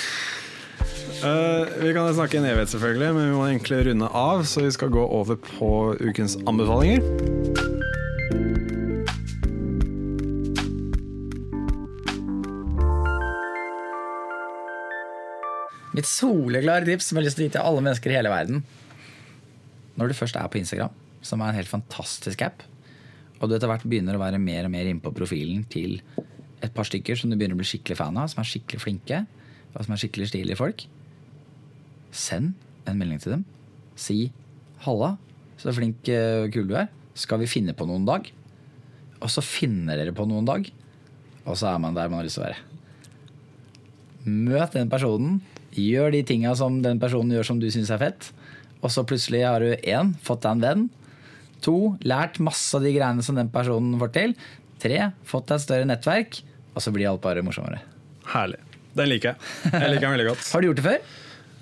Uh, vi kan snakke en evighet, selvfølgelig, men vi må egentlig runde av, så vi skal gå over på ukens anbefalinger. Mitt soleklare tips som jeg har lyst til å gi til alle mennesker i hele verden. Når du først er på Instagram, som er en helt fantastisk app, og du etter hvert begynner å være mer og mer innpå profilen til et par stykker som du begynner å bli skikkelig fan av, som er skikkelig flinke, og som er skikkelig stilige folk, send en melding til dem. Si 'halla, så flink eh, og kul du er'. Skal vi finne på noen dag? Og så finner dere på noen dag, og så er man der man har lyst til å være. Møt den personen. Gjør de tinga som den personen gjør som du syns er fett. Og så plutselig har du én, fått deg en venn. To, lært masse av de greiene som den personen får til. Tre, fått deg et større nettverk. Og så blir alt bare morsommere. Herlig. Den liker jeg. Jeg liker den veldig godt. Har du gjort det før?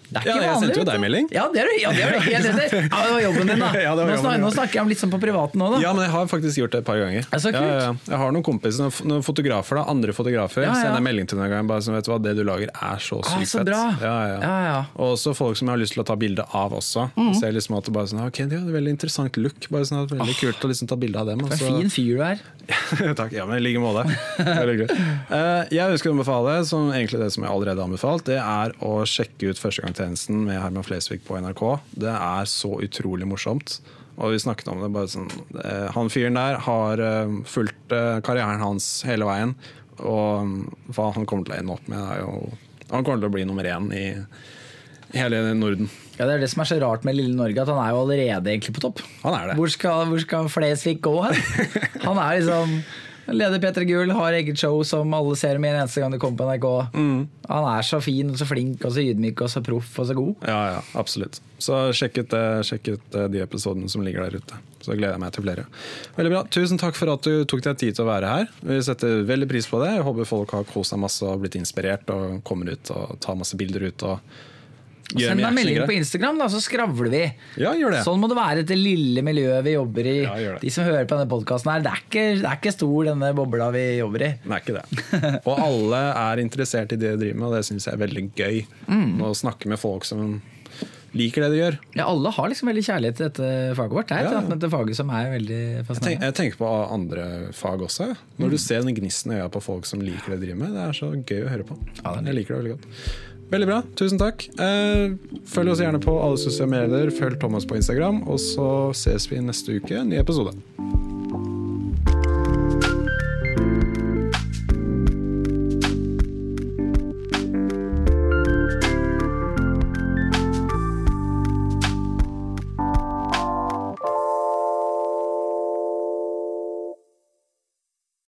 Det er Ja, jeg sendte jo deg melding. Ja, det er du ja, det er du helt rett i. [LAUGHS] Ja, det var jobben din, da. Ja, det var nå, snakker, nå snakker jeg om litt sånn på privaten òg, da. Ja, men jeg har faktisk gjort det et par ganger. Ja, så kult. Ja. Jeg har noen kompiser, noen fotografer, da, andre fotografer, sender jeg melding til en gang. Bare sånn, vet du hva, Det du lager er så Ah, sykt så fett. bra. Ja, ja. Ja, ja. Og også folk som jeg har lyst til å ta bilde av også. Mhm. Ser liksom at det bare sånn, ok, de har en veldig interessant look. Bare sånn, det er veldig kult å liksom ta bilde av dem. For så- en fin fyr du er. [LAUGHS] Takk. Ja, men i like måte. Veldig. [LAUGHS] Eh, Jeg ønsker å anbefale, som egentlig det som jeg allerede har anbefalt, det er å sjekke ut Førstegangstjenesten med Herman Flesvig på NRK. Det er så utrolig morsomt. Og vi snakket om det bare sånn eh, Han fyren der har eh, fulgt eh, karrieren hans hele veien. Og mm, hva han kommer til å ende opp med, er jo Han kommer til å bli nummer én i i hele Norden. Ja, Det er det som er så rart med lille Norge, at han er jo allerede egentlig på topp. Han er det. Hvor skal, hvor skal Flesvig gå hen? [LAUGHS] Han er liksom Leder Peter Gull har eget show som alle ser med en eneste gang det kommer på NRK. Mm. Han er så fin og så flink og så ydmyk og så proff og så god. Ja, ja, absolutt. Så sjekk ut, eh, sjekk ut eh, de episodene som ligger der ute. Så gleder jeg meg til flere. Veldig bra. Tusen takk for at du tok deg tid til å være her. Vi setter veldig pris på det. Jeg håper folk har kost seg masse og blitt inspirert og kommer ut og tar masse bilder ut. og Send meg melding på Instagram, da, så skravler vi. Ja. Sånn må det være til lille miljøet vi jobber i. Ja. De som hører på denne podkasten her, det er, ikke, det er ikke stor denne bobla vi jobber i. Det er ikke det. [LAUGHS] Og alle er interessert i det de driver med, og det syns jeg er veldig gøy. Mm. Å snakke med folk som liker det de gjør. Ja, alle har liksom veldig kjærlighet til dette faget vårt. Det er et Ja, faget som er veldig Jeg, tenk, fascinerende. jeg tenker på andre fag også. Når Mm. du ser den gnisten i øya på folk som liker det de driver med. Det er så gøy å høre på. Ja, jeg liker det veldig godt. Veldig bra. Tusen takk. Eh, følg oss gjerne på alle sosiale medier. Følg Thomas på Instagram, og så ses vi neste uke. Ny episode.